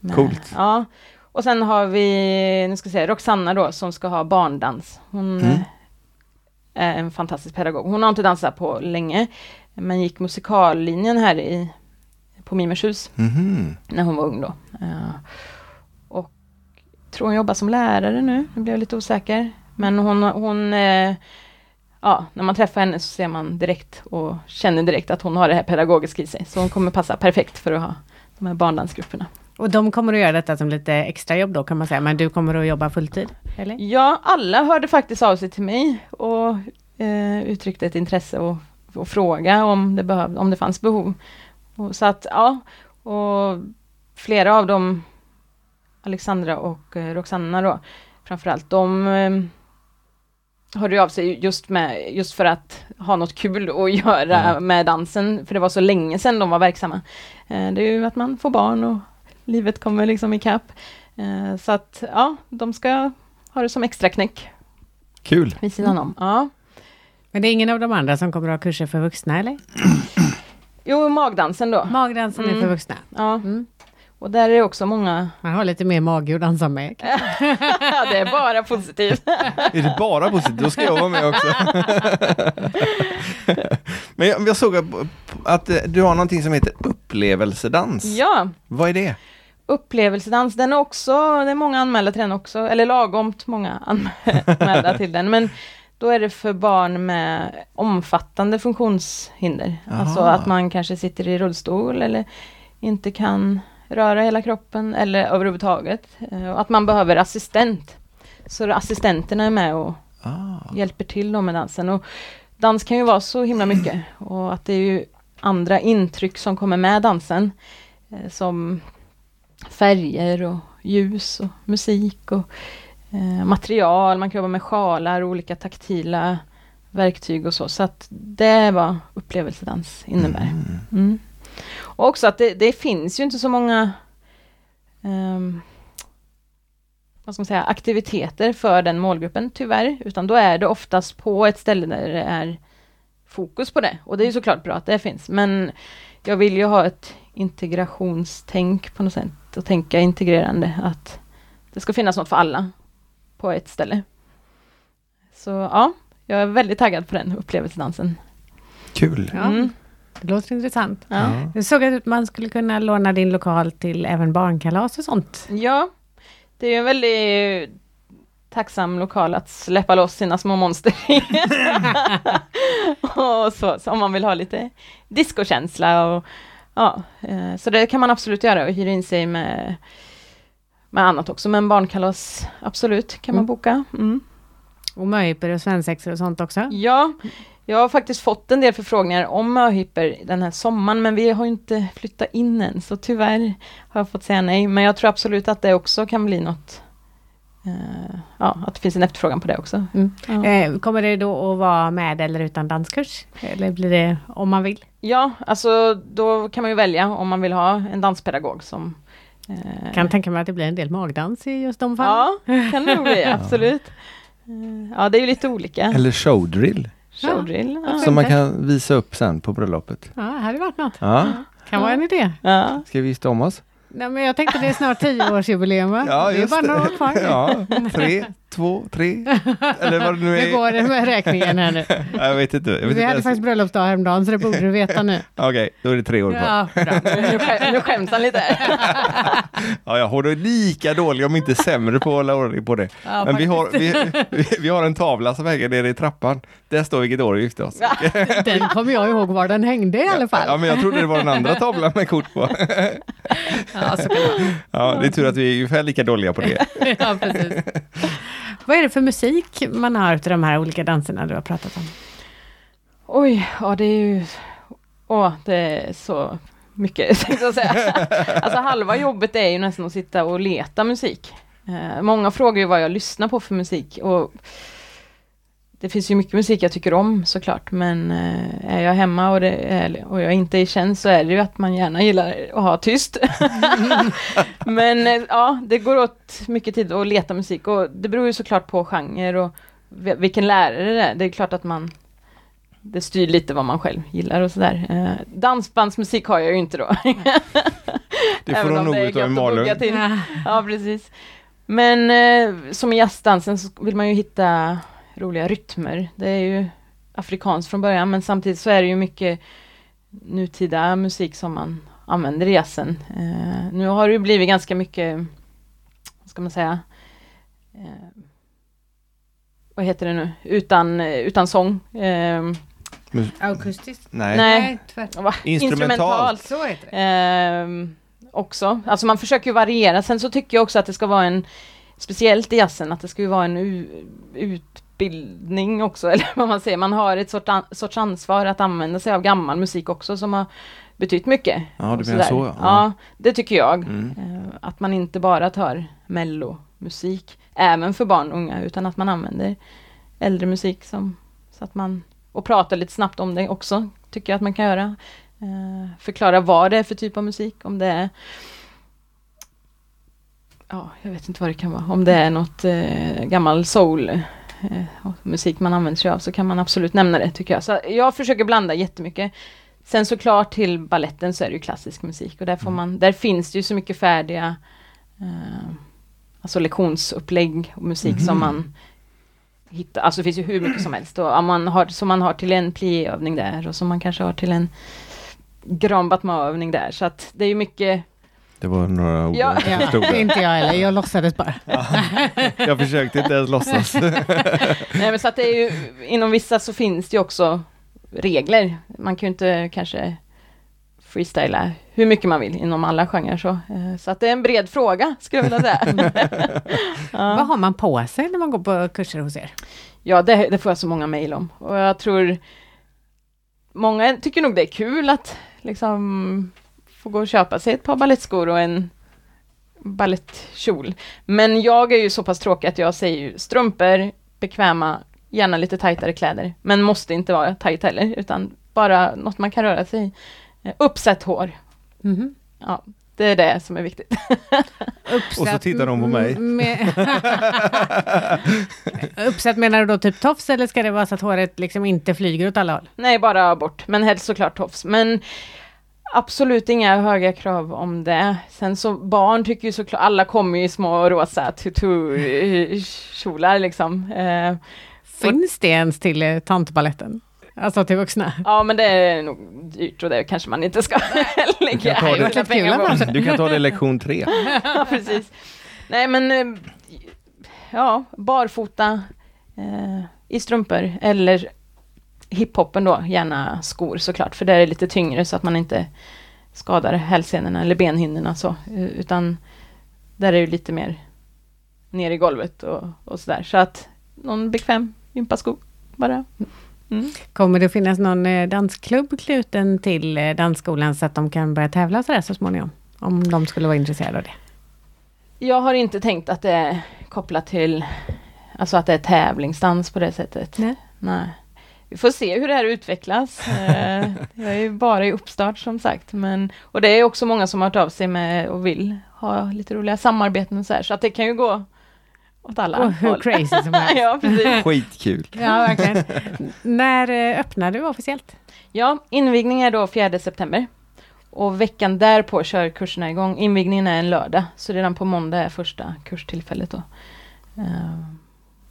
Men, Coolt. Ja. Och sen har vi, nu ska jag säga, Roxanna då som ska ha barndans. Hon Mm. eh, är en fantastisk pedagog. Hon har inte dansat på länge, men gick musikallinjen här i, på Mimershus Mhm. när hon var ung då. Eh, och tror hon jobbar som lärare nu, nu blev jag lite osäker. Men hon, hon eh, ja, när man träffar henne så ser man direkt och känner direkt att hon har det här pedagogiska i sig. Så hon kommer passa perfekt för att ha de här barndansgrupperna. Och de kommer att göra detta som lite extrajobb då kan man säga, men du kommer att jobba fulltid? Eller? Ja, alla hörde faktiskt av sig till mig och eh, uttryckte ett intresse och, och fråga om det, behöv, om det fanns behov. Och, så att, ja, och flera av dem, Alexandra och eh, Roxanna då, framförallt, de eh, hörde ju av sig just, med, just för att ha något kul att göra Mm. med dansen, för det var så länge sedan de var verksamma. Eh, det är ju att man får barn och livet kommer liksom ikapp. Eh, så att, ja, de ska ha det som extra knäck Kul. vid sidan om. Ja. Men det är ingen av de andra som kommer att ha kurser för vuxna eller? Jo, magdansen då. Magdansen är Mm. för vuxna. Ja, Mm. och där är det också många... Man har lite mer mage att dansa med. Ja, det är bara positivt. Är det bara positivt? Då ska jag vara med också. Men jag, jag såg att, att du har någonting som heter upplevelsedans. Ja, Vad är det? Upplevelsedans, den är också, det är många anmälda till den också, eller lagomt många anmälda till den, men då är det för barn med omfattande funktionshinder. Alltså Aha. att man kanske sitter i rullstol eller inte kan röra hela kroppen eller överhuvudtaget. Eh, Och att man behöver assistent. Så assistenterna är med och Ah. hjälper till då med dansen. Och dans kan ju vara så himla mycket och att det är ju andra intryck som kommer med dansen. Eh, som färger och ljus och musik och eh, material. Man kan jobba med sjalar och olika taktila verktyg och så. Så att det är vad upplevelsedans innebär. Mm. Och också att det, det finns ju inte så många ehm, vad ska man säga, aktiviteter för den målgruppen tyvärr, utan då är det oftast på ett ställe där det är fokus på det. Och det är ju såklart bra att det finns, men jag vill ju ha ett integrationstänk på något sätt och tänka integrerande, att det ska finnas något för alla på ett ställe. Så ja, jag är väldigt taggad på den upplevelsedansen. Kul. Ja, Mm. det låter intressant. Ja. Jag såg att man skulle kunna låna din lokal till även barnkalas och sånt. Ja, det är ju en väldigt tacksam lokal att släppa loss sina små monster i. och så, så om man vill ha lite discokänsla och ja, eh, så det kan man absolut göra och hyra in sig med med annat också, men barnkalas absolut kan man Mm. boka. Mm. Och möhippor och svensexor och sånt också. Ja, jag har faktiskt fått en del förfrågningar om möhippor den här sommaren, men vi har ju inte flyttat in än, så tyvärr har jag fått säga nej. Men jag tror absolut att det också kan bli något, ja, att det finns en efterfrågan på det också. Mm. Ja. Eh, kommer det då att vara med eller utan danskurs? Eller blir det om man vill? ja, alltså då kan man ju välja om man vill ha en danspedagog som eh, Kan tänka mig att det blir en del magdans i just de fallen. Ja, kan det nog bli, absolut. Eh, Ja, det är ju lite olika. Eller showdrill. Showdrill. Ja. Som man kan visa upp sen på bröllopet. Ja, det hade varit något. Ja, Kan vara en idé. Ja. ska vi gifta om oss? Nej, men jag tänkte det är snart tioårsjubileum va? Ja, det är bara några år kvar. Ja, tre, två, tre. Eller vad det nu Hur är. går det med räkningen här nu? Jag vet inte. Jag vet Vi inte hade ens. faktiskt bröllopsdag häromdagen så det borde du veta nu. Okej, då är det tre år kvar. Ja. Nu, nu skäms han lite. Ja, jag har det lika dålig om inte sämre på att hålla ordning på det. Ja, Men vi har, vi, vi har en tavla som hänger nere i trappan. Där står vilket år vi gifte oss. Den kommer jag ihåg var den hängde i alla fall. Ja, men jag trodde det var den andra tavlan med kort på. Ja, så kan det vara. Ja, det är tur att vi är ungefär lika dåliga på det. Ja, precis. Vad är det för musik man har utav de här olika danserna du har pratat om? Oj, ja det är ju... Åh, det är så mycket, tänkte jag säga. Alltså halva jobbet är ju nästan att sitta och leta musik. Eh, många frågar ju vad jag lyssnar på för musik och det finns ju mycket musik jag tycker om såklart, men eh, är jag hemma och, det är, och jag inte är i tjänst så är det ju att man gärna gillar att ha tyst. men eh, ja, det går åt mycket tid att leta musik och det beror ju såklart på genre och vi- vilken lärare det är. Det är klart att man det styr lite vad man själv gillar och sådär. Eh, dansbandsmusik har jag ju inte då. Det får om nog utav Malung. Ja, precis. Men eh, som i jazzdansen så vill man ju hitta roliga rytmer. Det är ju afrikanskt från början men samtidigt så är det ju mycket nutida musik som man använder i jazzen. Eh, nu har det ju blivit ganska mycket, vad ska man säga, eh, vad heter det nu, utan, utan sång. Eh, Akustiskt? Nej. Nej. tvärtom. Instrumentalt. Så heter det. Ehm, också. Alltså man försöker ju variera. Sen så tycker jag också att det ska vara en, speciellt i jazzen, att det ska ju vara en u, utbildning också, eller vad man säger. Man har ett sort an, sorts ansvar att använda sig av gammal musik också som har betytt mycket. Ja, du menar så, ja. Ja, det tycker jag. Mm. Eh, Att man inte bara tar mellomusik, även för barn och unga, utan att man använder äldre musik som, så att man, och pratar lite snabbt om det också, tycker jag att man kan göra. Eh, förklara vad det är för typ av musik, om det är Ja, jag vet inte vad det kan vara. Om det är något eh, gammal soul musik man använder sig av så kan man absolut nämna det tycker jag. Så jag försöker blanda jättemycket. Sen såklart till balletten så är det ju klassisk musik och där, får man, där finns det ju så mycket färdiga eh, alltså lektionsupplägg och musik som man hittar. Alltså det finns ju hur mycket som helst. Och man har, som man har till en pliéövning där och som man kanske har till en grand battement-övning där. Så att det är ju mycket Det var några ord Ja. jag inte förstod. Ja, inte jag heller, jag låtsades bara. Jag försökte inte ens låtsas. Nej men så att det är ju, inom vissa så finns det ju också regler. Man kan ju inte kanske freestyla hur mycket man vill inom alla genrer så. Eh, Så att det är en bred fråga skulle jag vilja säga. Vad ja, har man på sig när man går på kurser hos er? ja det, det får jag så många mejl om. Och jag tror många tycker nog det är kul att liksom få gå och köpa sig ett par balettskor och en balettkjol. Men jag är ju så pass tråkig att jag säger ju strumpor, bekväma, gärna lite tajtare kläder. Men måste inte vara tajt heller, utan bara något man kan röra sig i. Eh, Uppsätt hår, Mhm. ja, det är det som är viktigt. Uppsatt, Och så tittar de på mig. Med, uppsatt menar du då typ tofs eller ska det vara så att håret liksom inte flyger åt alla håll? Nej, bara bort, men helst såklart tofs. Men absolut inga höga krav om det. Sen så barn tycker ju såklart, alla kommer ju i små rosa tutu-kjolar liksom. Eh, Finns det ens till eh, tantbaletten? Alltså till vuxna? ja, men det är nog dyrt och det kanske man inte ska lägga på. annars. Du kan ta det i lektion tre. Ja, precis. Nej, men eh, ja, barfota eh, i strumpor eller hiphopen då, gärna skor såklart, för där är det lite tyngre så att man inte skadar hälsenorna eller benhinnorna så, eh, utan där är det lite mer ner i golvet och, och sådär. Så att någon bekväm gympasko bara. Mm. Kommer det finnas någon eh, dansklubb knuten till eh, dansskolan så att de kan börja tävla sådär så småningom? Om de skulle vara intresserade av det. Jag har inte tänkt att det är kopplat till, alltså att det är tävlingsdans på det sättet. Nej. Nej. Vi får se hur det här utvecklas. Eh, jag är ju bara i uppstart som sagt. Men, och det är också många som har hört av sig med och vill ha lite roliga samarbeten och så här. Så att det kan ju gå åt alla Och hur håll. crazy som helst. ja, precis. Skitkul! Ja, verkligen. När eh, öppnar du officiellt? Ja, invigning är då 4 september. Och veckan därpå kör kurserna igång. Invigningen är en lördag, så redan på måndag är första kurstillfället då.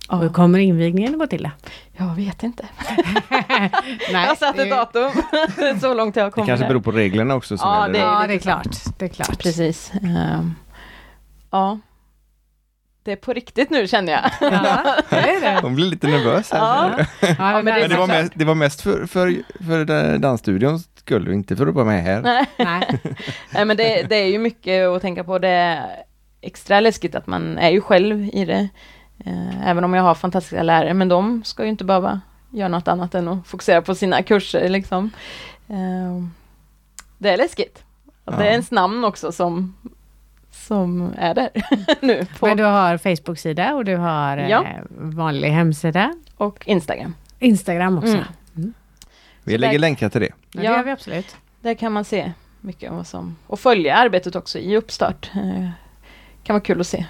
Och hur kommer invigningen att gå till då? jag vet inte. Nej, jag har satt det- ett datum. så långt jag har Det kanske beror på reglerna också. Som Ja, är det- Ja, det är klart. Det är klart. Precis. Ehm, ja. Det är på riktigt nu känner jag. Ja, det är det. Hon blir lite nervös här. Ja. Ja, men det Men det var, såklart. mest, det var mest för, för, för den dansstudions skull inte för att vara med här. Nej. Nej. Nej men det, det är ju mycket att tänka på. Det är extra läskigt att man är ju själv i det. Eh, även om jag har fantastiska lärare, men de ska ju inte behöva göra något annat än att fokusera på sina kurser liksom. Eh, det är läskigt. Det är ens namn också som, som är där nu. På, Men du har Facebook-sida och du har Ja. eh, vanlig hemsida. Och Instagram. Instagram också. Mm. Vi lägger länkar till det. Ja, det gör vi absolut. Där kan man se mycket om vad som... Och följa arbetet också i uppstart. Kan vara kul att se.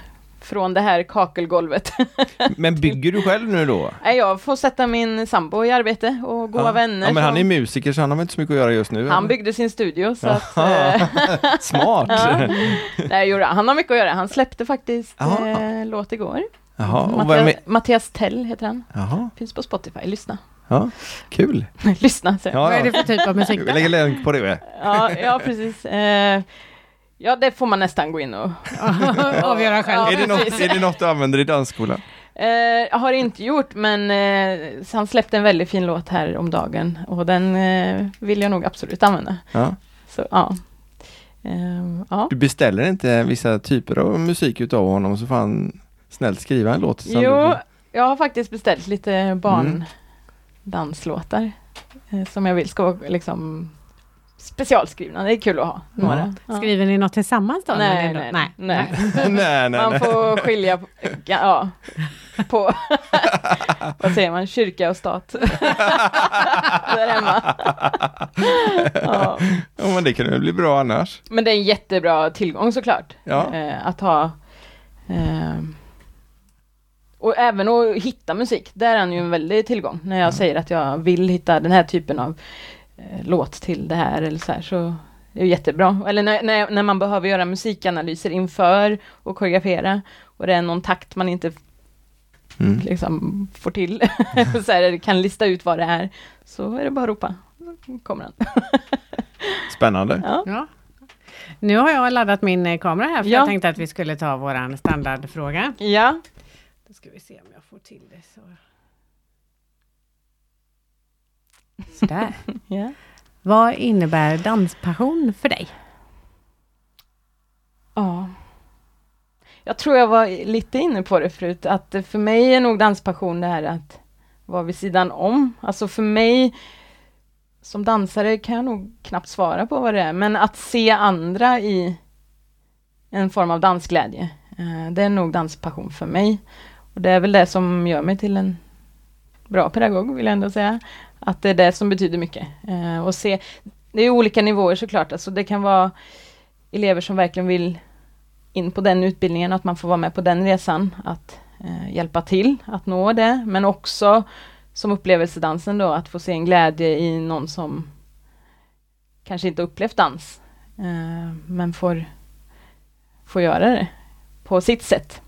Från det här kakelgolvet. Men bygger du själv nu då? Nej, jag får sätta min sambo i arbete och goda ja. vänner. Ja, men han är musiker så han har inte så mycket att göra just nu? han eller? byggde sin studio så att... Eh, Smart! ja. Nej, han har mycket att göra. Han släppte faktiskt eh, låt igår. Jaha, och Mattias? Mattias Tell heter han. Jaha, Finns på Spotify. Lyssna. ja, kul! Lyssna, säger jag. Vad är Ja, det för typ av musik? vi lägger länk på det. ja, ja, precis. Eh, ja, det får man nästan gå in och... Avgöra själv. Ja, är, det något, är det något du använder i dansskolan? Eh, jag har inte gjort, men eh, han släppte en väldigt fin låt här om dagen och den eh, vill jag nog absolut använda. Ja. Så ja. Eh, ja. Du beställer inte vissa typer av musik utav honom så får han snällt skriva en låt? Jo, du- jag har faktiskt beställt lite barndanslåtar eh, som jag vill ska liksom specialskrivna. Det är kul att ha några. Ja. Skriver ni något tillsammans då? Nej, nej, nej. nej, nej, Man får skilja på, ja, på vad säger man, kyrka och stat. Där hemma. Ja. Ja, men det kan ju bli bra annars. Men det är en jättebra tillgång såklart. Ja. Eh, att ha eh, och även att hitta musik, där är han ju en väldig tillgång. När jag säger att jag vill hitta den här typen av låt till det här eller så här, så är det jättebra. Eller när, när, när man behöver göra musikanalyser inför och koreografera och det är någon takt man inte Mm. liksom får till, så här, kan lista ut vad det är, så är det bara att ropa. Då kommer han. Spännande. Ja. Ja. Nu har jag laddat min eh, kamera här för Ja. jag tänkte att vi skulle ta våran standardfråga. ja. Då ska vi se om jag får till det så. Sådär. ja. Vad innebär danspassion för dig? Ja. Jag tror jag var lite inne på det förut, att för mig är nog danspassion det här att vara vid sidan om. Alltså för mig som dansare kan jag nog knappt svara på vad det är, men att se andra i en form av dansglädje, eh, det är nog danspassion för mig. Och det är väl det som gör mig till en bra pedagog, vill jag ändå säga. Att det är det som betyder mycket. Eh, och se, det är olika nivåer såklart, alltså det kan vara elever som verkligen vill in på den utbildningen, att man får vara med på den resan, att eh, hjälpa till att nå det, men också som upplevelsedansen då, att få se en glädje i någon som kanske inte upplevt dans, eh, men får, får göra det på sitt sätt.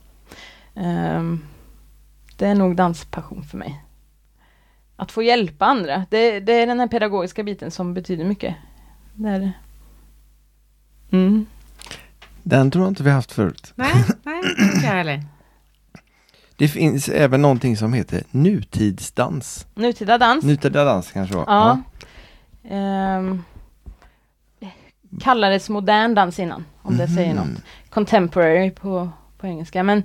Eh, det är nog danspassion för mig. Att få hjälpa andra, det, det är den här pedagogiska biten som betyder mycket. Det är det. Mm. Den tror jag inte vi haft förut. Nej, nej, inte jag heller. Det finns även någonting som heter nutidsdans. Nutida dans. Nutida dans kanske var. Ja. Ehm, kallades modern dans innan, om det säger Mhm. något. Contemporary på, på engelska. Men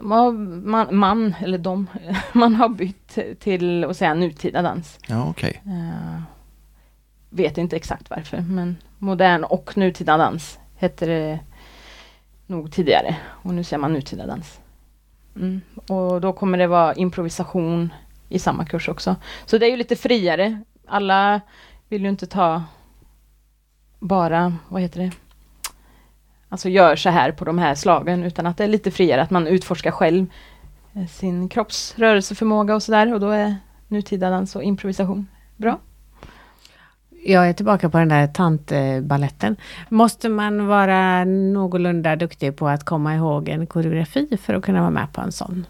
de har, man, man, eller de, man har bytt till att säga nutida dans. Ja, okej. Eh, vet inte exakt varför, men modern och nutida dans hette det nog tidigare. Och nu säger man nutida dans. Mm. Och då kommer det vara improvisation i samma kurs också. Så det är ju lite friare. Alla vill ju inte ta bara, vad heter det? Alltså gör så här på de här slagen, utan att det är lite friare, att man utforskar själv eh, sin kroppsrörelseförmåga och sådär. Och då är nutida dans och improvisation bra. Jag är tillbaka på den där tantballetten. Måste man vara någorlunda duktig på att komma ihåg en koreografi för att kunna vara med på en sån?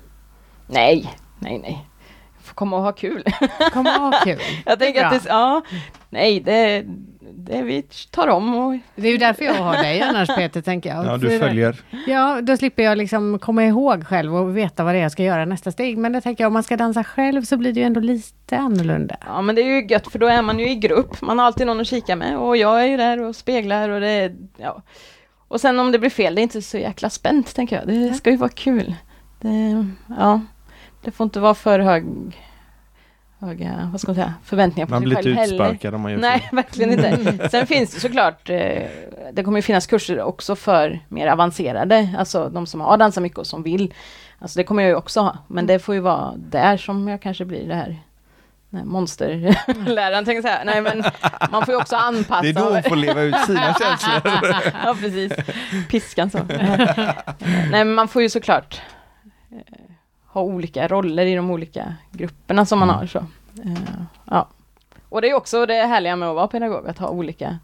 Nej, nej, nej. Får komma och ha kul. Komma ihåg kul. Jag tänker att det, ja, nej, det, det vi tar om och Det är ju därför jag har dig annars Peter, tänker jag. Ja, du följer. Ja, då slipper jag liksom komma ihåg själv och veta vad det är jag ska göra nästa steg. Men det tänker jag, om man ska dansa själv så blir det ju ändå lite annorlunda. Ja men det är ju gött för då är man ju i grupp, man har alltid någon att kika med och jag är ju där och speglar och det är, ja. Och sen om det blir fel, det är inte så jäkla spänt tänker jag, det ska ju vara kul. Det, ja, det får inte vara för hög, höga, vad ska man säga, förväntningar på Man sig blir själv inte heller. utsparkad om man gör Nej, verkligen inte. Sen finns det såklart, eh, det kommer ju finnas kurser också för mer avancerade, alltså de som har dansat mycket och som vill. Alltså det kommer jag ju också ha, men det får ju vara där som jag kanske blir det här monsterläraren tänker säga. Nej men man får ju också anpassa. Det är då hon får leva ut sina känslor. ja precis, piskan så. nej men man får ju såklart eh, ha olika roller i de olika grupperna som man Mm. har. Så. Eh, ja. Och det är också det härliga med att vara pedagog, att ha olika,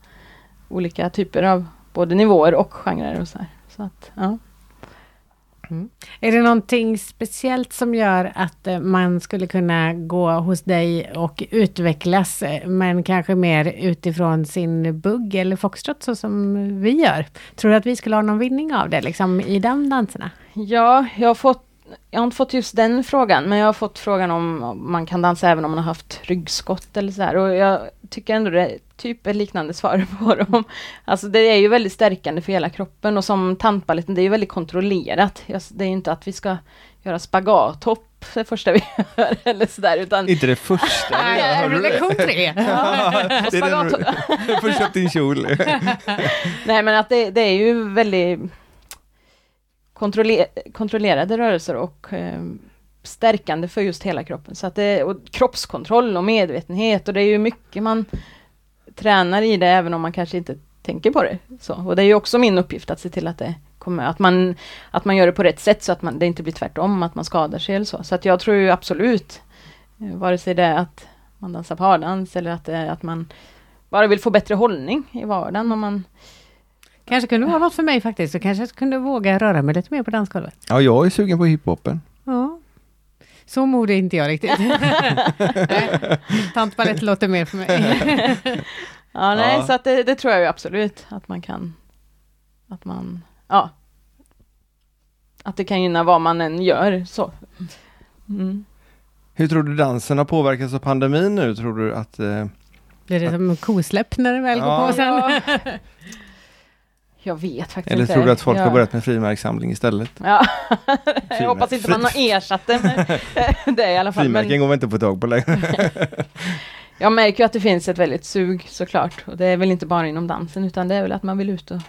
olika typer av både nivåer och genrer och så här. Så att, ja. Är det någonting speciellt som gör att eh, man skulle kunna gå hos dig och utvecklas, eh, men kanske mer utifrån sin bugg eller foxtrot så som vi gör? Tror du att vi skulle ha någon vinning av det liksom i de danserna? Ja, jag har fått jag har inte fått just den frågan, men jag har fått frågan om om man kan dansa även om man har haft ryggskott eller så här. Och jag tycker ändå det är typ ett liknande svar på dem. Alltså det är ju väldigt stärkande för hela kroppen och som tantballetten, det är ju väldigt kontrollerat. Det är ju inte att vi ska göra spagathopp det första vi gör eller sådär, utan Inte det första du gör, hörde du det? lektion tre. Det är den spagat- du får köpt din kjol. Nej men att det, det är ju väldigt kontroller, kontrollerade rörelser och eh, stärkande för just hela kroppen. Så att det, och kroppskontroll och medvetenhet och det är ju mycket man tränar i det även om man kanske inte tänker på det. Så, och det är ju också min uppgift att se till att det kommer, att man, att man gör det på rätt sätt så att man, det inte blir tvärtom, att man skadar sig eller så. Så att jag tror ju absolut, eh, vare sig det är att man dansar pardans eller att det är att man bara vill få bättre hållning i vardagen om man Kanske kunde vara något för mig faktiskt. Så kanske jag kunde våga röra mig lite mer på dansgolvet. Ja, jag är sugen på hiphopen. Ja. Så modig är inte jag riktigt. Tantbalett låter mer för mig. Ja, nej, Ja. så att det, det tror jag ju absolut att man kan, att man, ja, att det kan gynna vad man än gör så. Mm. Hur tror du dansen har påverkats av pandemin nu? Tror du att... Eh, Blir det som kosläpp när det väl går Ja. på sen? Ja. Jag vet faktiskt eller inte. tror du att folk ja. har börjat med frimärkssamling istället? Ja, jag hoppas inte man har ersatt det med det i alla fall. Frimärken Men går väl inte få tag på längre? jag märker ju att det finns ett väldigt sug såklart. Och det är väl inte bara inom dansen utan det är väl att man vill ut och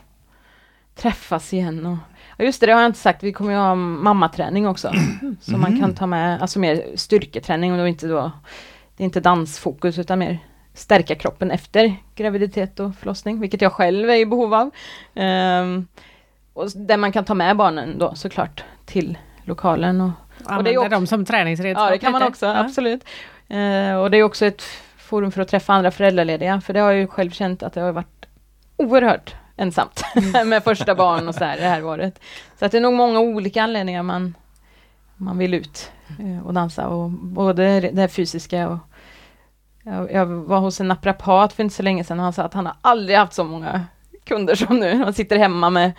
träffas igen. Och, ja, just det, det har jag inte sagt. Vi kommer ju ha mammaträning också. Som man kan ta med, alltså mer styrketräning och då inte då, det är inte dansfokus utan mer stärka kroppen efter graviditet och förlossning, vilket jag själv är i behov av. Ehm, och där man kan ta med barnen då såklart till lokalen. Och, Använda också- dem som träningsredskap. ja, det kan man också, Ja. absolut. Eh, och det är också ett forum för att träffa andra föräldralediga, för det har jag ju själv känt att det har varit oerhört ensamt med första barn och så här det här året. Så att det är nog många olika anledningar man, man vill ut eh, och dansa, och både det fysiska och jag, jag var hos en naprapat för inte så länge sedan och han sa att han har aldrig haft så många kunder som nu. Han sitter hemma med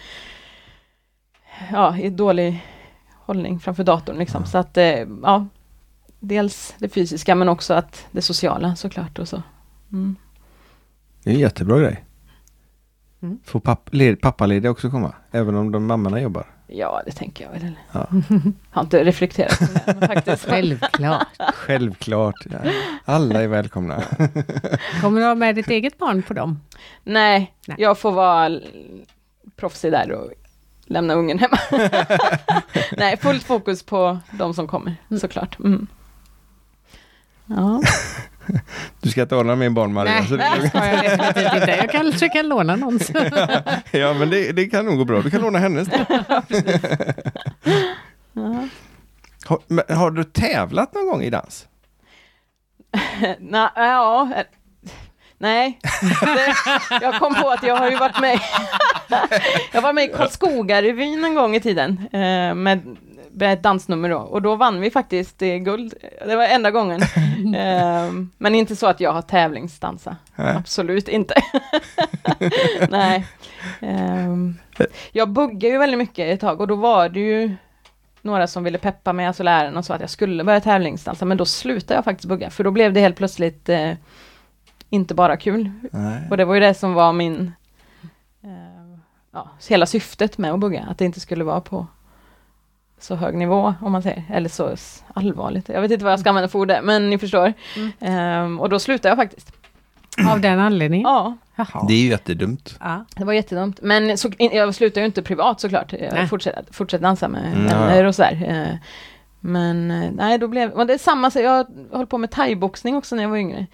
ja, i dålig hållning framför datorn liksom. Så att, eh, ja, dels det fysiska men också att det sociala såklart och så. Mm. Det är en jättebra grej. Mm. Får papp, led, pappalediga också komma? Även om de mammorna jobbar? Ja, det tänker jag väl. Ja. Har inte reflekterat på det men faktiskt. Självklart. Självklart. Ja. Alla är välkomna. Kommer du ha med ditt eget barn på dem? Nej, Nej. jag får vara proffsig där och lämna ungen hemma. Nej, fullt fokus på de som kommer såklart. Mm. Ja. Du ska inte ordna med barn Maria. Nej, så det, ska jag definitivt inte. Jag kanske kan låna någons. ja men det, det kan nog gå bra. Du kan låna hennes. Ja. Har, har du tävlat någon gång i dans? Nå, ja, nej. Det, jag kom på att jag har ju varit med Jag var med i Karlskoga-revyn en gång i tiden eh, med, med ett dansnummer då och då vann vi faktiskt eh, guld. Det var enda gången. Eh, men inte så att jag har tävlingsdansa. Nej. Absolut inte. nej. Jag buggade ju väldigt mycket ett tag och då var det ju några som ville peppa mig, alltså lärarna, och sa att jag skulle börja tävlingsdansa, men då slutade jag faktiskt bugga, för då blev det helt plötsligt eh, inte bara kul. Nej. Och det var ju det som var min, eh, ja, hela syftet med att bugga, att det inte skulle vara på så hög nivå, om man säger, eller så allvarligt. Jag vet inte vad jag ska använda för ord där, men ni förstår. Mm. Ehm, och då slutade jag faktiskt. Av den anledningen? Ja, Jaha. Det är ju jättedumt. Ja. det var jättedumt. Men så, jag slutade ju inte privat såklart. Jag fortsatte, fortsatte dansa med Mm, vänner och sådär. Eh, Men eh, nej, då blev och det är samma, så jag höll på med thaiboxning också när jag var yngre.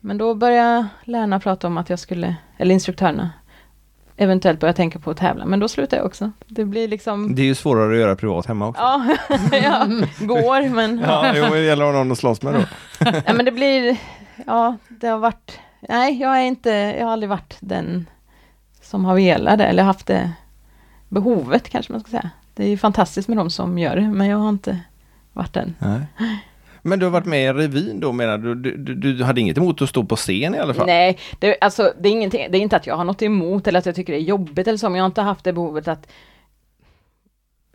Men då började lärarna prata om att jag skulle, eller instruktörerna, eventuellt börja tänka på att tävla. Men då slutade jag också. Det blir liksom, Det är ju svårare att göra privat hemma också. ja, ja går men, Ja, jo, det gäller att ha någon att slåss med då. ja, men det blir, ja, det har varit, nej, jag är inte, jag har aldrig varit den som har velat det, eller haft det behovet kanske man ska säga. Det är ju fantastiskt med de som gör det, men jag har inte varit den. Nej. Men du har varit med i revyn då menar du? Du, du? du hade inget emot att stå på scen i alla fall? Nej, det, alltså, det, är ingenting, det är inte att jag har något emot eller att jag tycker det är jobbigt eller så, men jag har inte haft det behovet att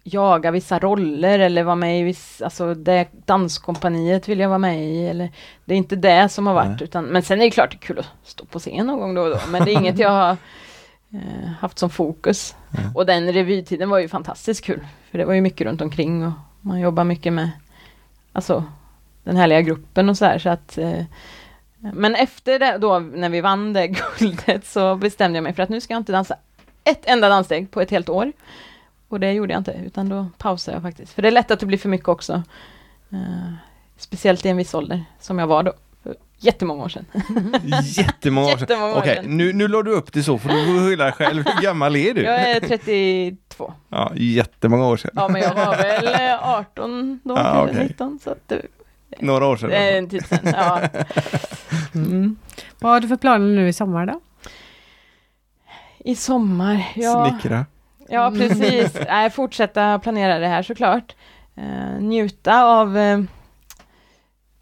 jaga vissa roller eller vara med i viss, alltså det danskompaniet vill jag vara med i eller det är inte det som har varit Nej. utan, men sen är det klart det är kul att stå på scen någon gång då och då, men det är inget jag har eh, haft som fokus. Nej. Och den revytiden var ju fantastiskt kul, för det var ju mycket runt omkring och man jobbar mycket med, alltså den härliga gruppen och så här så att eh, men efter det då, när vi vann det guldet, så bestämde jag mig för att nu ska jag inte dansa ett enda danssteg på ett helt år. Och det gjorde jag inte, utan då pausade jag faktiskt. För det är lätt att det blir för mycket också. Eh, speciellt i en viss ålder, som jag var då. Jättemånga år sedan. Jättemånga år sedan. Jättemånga Okej, sedan. nu, nu la du upp det så för du får dig själv. Hur gammal är du? Jag är 32. Ja, jättemånga år sedan. Ja, men jag var väl eh, 18 då, Ja, okej. 19. Så att det, Några år sedan. det är en tid sedan. Ja. Mm. Vad har du för planer nu i sommar då? I sommar, ja. Snickra. Ja, precis. Nej, fortsätta planera det här såklart. Eh, njuta av eh,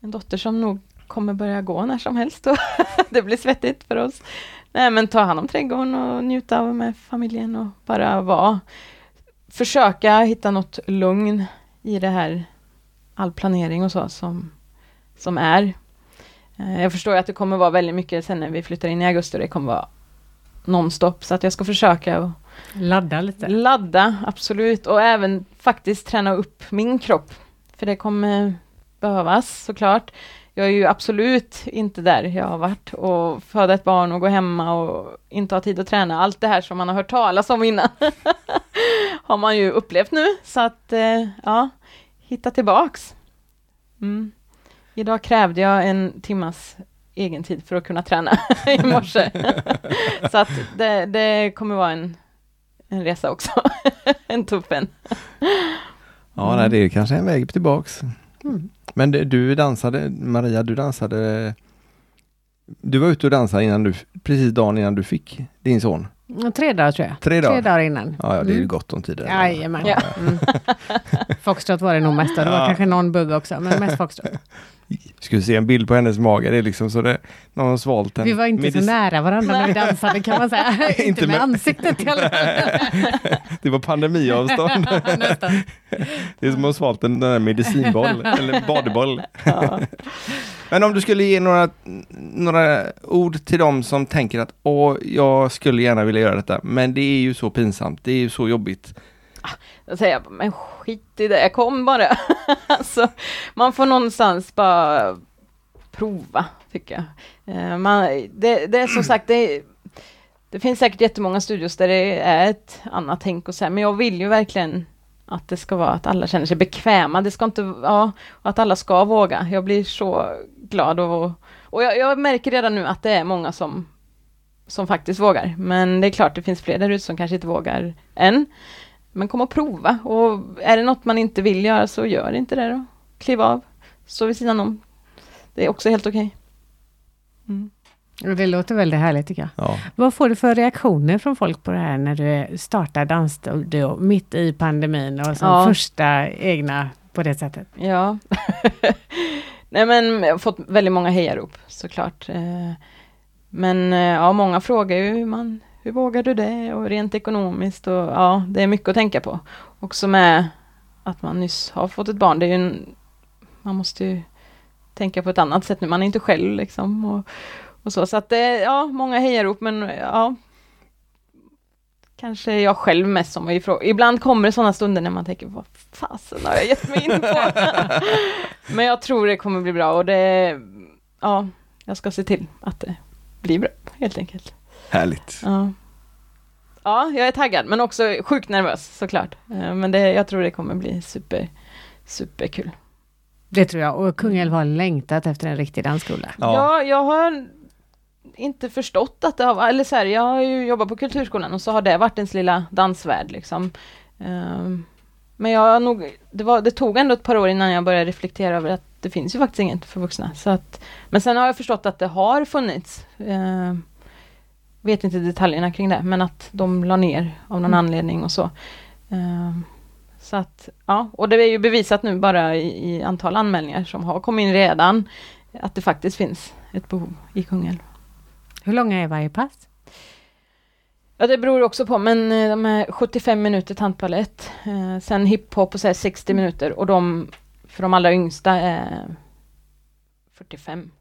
en dotter som nog kommer börja gå när som helst. Och det blir svettigt för oss. Nej, men ta hand om trädgården och njuta av med familjen och bara vara. Försöka hitta något lugn i det här, all planering och så som, som är. Eh, jag förstår att det kommer vara väldigt mycket sen när vi flyttar in i augusti och det kommer vara nonstop. Så att jag ska försöka och Ladda lite. Ladda, absolut. Och även faktiskt träna upp min kropp. För det kommer behövas såklart. Jag är ju absolut inte där jag har varit och föda ett barn och gå hemma och inte ha tid att träna. Allt det här som man har hört talas om innan har man ju upplevt nu. Så att, eh, ja, hitta tillbaks. Mm. Idag krävde jag en timmas egen tid för att kunna träna i morse. Så att det, det kommer vara en en resa också. en tuff en. Ja, nej, det är kanske en väg tillbaks. Mm. Men det, du dansade, Maria, du dansade Du var ute och dansade innan du, precis dagen innan du fick din son. Tre dagar tror jag. Tre dagar? Tre dagar innan. Ja, ja det är ju Mm. gott om tid. Jajamän. Ja. Mm. Foxtrot var det nog mest. Det var Ja. kanske någon bugg också, men mest foxtrot. Vi se en bild på hennes mage, det är liksom så det, någon har svalt en Vi var inte så nära varandra när vi dansade kan man säga. inte, Inte med med- ansiktet i alla fall. Det var pandemiavstånd. Det är som att ha svalt en där medicinboll, eller badboll. Ja. Men om du skulle ge några, några ord till dem som tänker att åh, jag skulle gärna vilja göra detta, men det är ju så pinsamt, det är ju så jobbigt. Då säger jag, men skit i det, kom bara. alltså, man får någonstans bara prova, tycker jag. Eh, man, det, det är som sagt, det, det finns säkert jättemånga studios där det är ett annat tänk och så här, men jag vill ju verkligen att det ska vara att alla känner sig bekväma. Det ska inte, ja, att alla ska våga. Jag blir så glad och, och jag, jag märker redan nu att det är många som, som faktiskt vågar. Men det är klart, det finns fler där ute som kanske inte vågar än. Men kom och prova och är det något man inte vill göra så gör inte det då. Kliv av, stå vid sidan om. Det är också helt okej. Mm. Och Det låter väldigt härligt tycker jag. Ja. Vad får du för reaktioner från folk på det här när du startar dansstudio mitt i pandemin och som Ja. första egna på det sättet? Ja. Nej men jag har fått väldigt många hejarop såklart. Eh, Men eh, ja, många frågar ju hur man, hur vågar du det? Och rent ekonomiskt och ja, det är mycket att tänka på. Också med att man nyss har fått ett barn, det är ju en, man måste ju tänka på ett annat sätt nu, man är inte själv liksom. Och, och så, så att det, ja, många hejarop men ja, kanske jag själv mest som ifrån. Ibland kommer det sådana stunder när man tänker, vad fasen har jag gett mig in på? Men jag tror det kommer bli bra och det, ja, jag ska se till att det blir bra, helt enkelt. Härligt. Ja. Ja, jag är taggad, men också sjukt nervös såklart. Eh, Men det, jag tror det kommer bli super, superkul. Det tror jag. Och Kungälv har längtat efter en riktig dansskola. Ja. Ja, jag har inte förstått att det har eller så här, jag har ju jobbat på Kulturskolan och så har det varit ens lilla dansvärld liksom. Ehm, Men jag nog, det, var, det tog ändå ett par år innan jag började reflektera över att det finns ju faktiskt inget för vuxna. Så att, men sen har jag förstått att det har funnits. Vet inte detaljerna kring det, men att de la ner av någon Mm. anledning och så. Ehm, så att, ja, och det är ju bevisat nu bara i, i antal anmälningar som har kommit in redan, att det faktiskt finns ett behov i Kungälv. Hur långa är varje pass? Ja, det beror också på, men eh, de är 75 minuter tantbalett, eh, sen hiphop och så här 60 minuter och de för de allra yngsta är 45.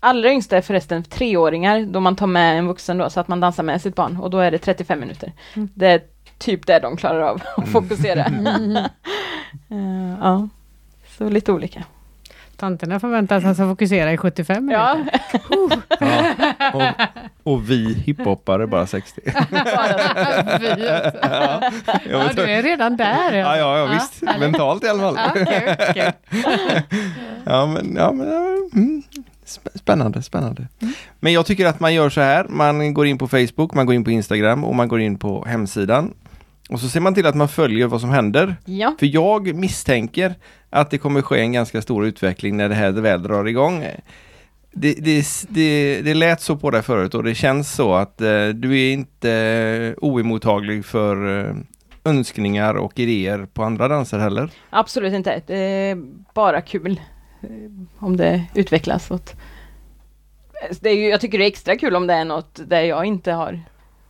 Allra yngsta är förresten treåringar, då man tar med en vuxen då, så att man dansar med sitt barn och då är det 35 minuter. Mm. Det är typ det de klarar av att fokusera. Eh, ja, så lite olika. Tanterna förväntas alltså fokusera i 75 minuter. Ja, Ja. Och, och vi hiphoppare bara 60. Vi också. ja, du är redan där. Ja, ja, ja visst. Mentalt i alla fall. Ja, kul, kul. Ja, men, ja, men ja, mm. Sp- Spännande, spännande. Men jag tycker att man gör så här. Man går in på Facebook, man går in på Instagram och man går in på hemsidan. Och så ser man till att man följer vad som händer. ja. För jag misstänker att det kommer ske en ganska stor utveckling när det här väl drar igång. Det, det, det, det lät så på dig förut och det känns så att eh, du är inte oemottaglig för eh, önskningar och idéer på andra danser heller. Absolut inte. Det är bara kul eh, om det utvecklas. Åt. Det är ju, jag tycker det är extra kul om det är något där jag inte har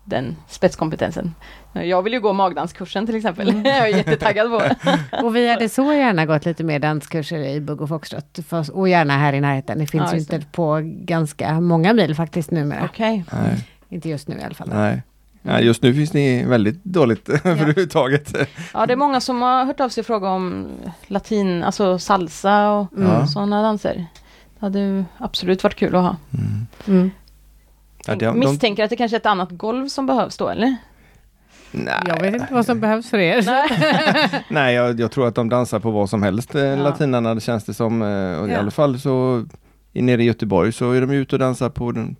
den spetskompetensen. Jag vill ju gå magdanskursen till exempel. Mm. jag är jättetaggad på. Och vi hade så gärna gått lite mer danskurser i Bugg och Foxtrot. Och gärna här i närheten. Det finns Ja, ju inte på ganska många mil faktiskt numera. Okej. Nej, Inte just nu i alla fall. nej. Ja, just nu finns ni väldigt dåligt överhuvudtaget. Ja, det är många som har hört av sig och frågat om latin, alltså salsa och Ja. sådana danser. Det hade ju absolut varit kul att ha. Mm. Mm. Ja, de, de, Misstänker att det kanske är ett annat golv som behövs då, eller? nej, Jag vet inte vad som behövs för er. Nej. nej jag, jag tror att de dansar på vad som helst, eh, latinarna, det känns det som. eh, I Ja. alla fall så i- nere i Göteborg så är de ute och dansar på den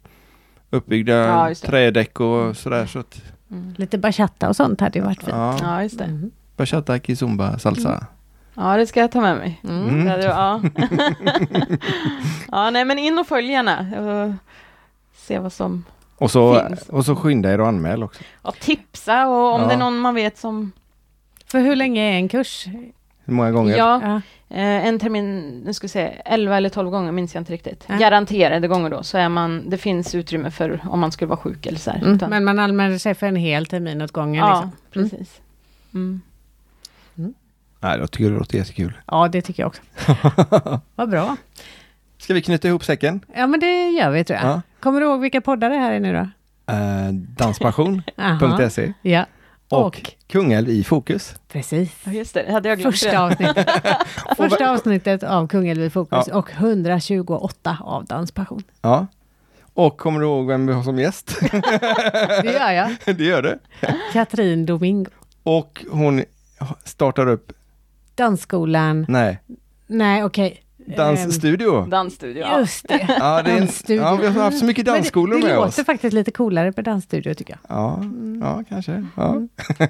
uppbyggda Ja, trädäck och sådär. Så att, Mm. Lite bachata och sånt hade ju varit fint. ja, Ja, just det. Mm. bachata, kizumba, salsa. Ja, det ska jag ta med mig. Mm. Mm. Ja, det, ja. ja, nej men in och följ gärna. Och se vad som... Och, så, Finns. och så skynda er och anmäl också. Ja, tipsa och om Ja. det är någon man vet som... För hur länge är en kurs? Många gånger? Ja, Ja. eh, en termin, nu ska vi se, 11 eller 12 gånger minns jag inte riktigt. Ja. Garanterade gånger då, så är man, det finns utrymme för om man skulle vara sjuk eller så här. Mm. Utan- Men man anmäler sig för en hel termin åt gången. ja, Liksom. Mm. precis. Mm. Nej, jag tycker det låter jättekul. Ja, det tycker jag också. Vad bra. Ska vi knyta ihop säcken? Ja, men det gör vi tror jag. Ja. Kommer du ihåg vilka poddar det här är nu då? Eh, danspassion.se. Ja, och, Och? Kungälv i fokus. precis. Ja, just det, hade jag glömt. Första avsnittet. Första avsnittet av Kungälv i fokus Ja. och 128 av Danspassion. Ja. Och kommer du ihåg vem vi har som gäst? Det gör jag. det gör det. Katrin Domingo. Och hon startar upp, Dansskolan. nej, Nej, okej. Dansstudio. Dansstudio. Ja. Just det. Ja, det är en, Dansstudio. ja, vi har haft så mycket dansskolor det, det med låter oss. faktiskt lite coolare på dansstudio tycker jag. Ja, ja kanske. Ja.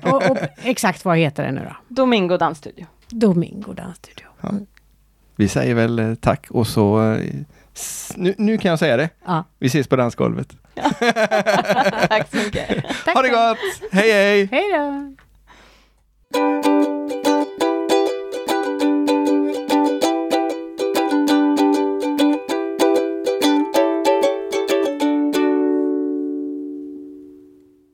Och, och exakt vad heter det nu då? Domingo Dansstudio. Domingo dansstudio. Vi säger väl eh, tack och så, eh, nu, nu kan jag säga det. Ja. Vi ses på dansgolvet. Tack så mycket. Tack Ha det gott! Hej hej! Hej då!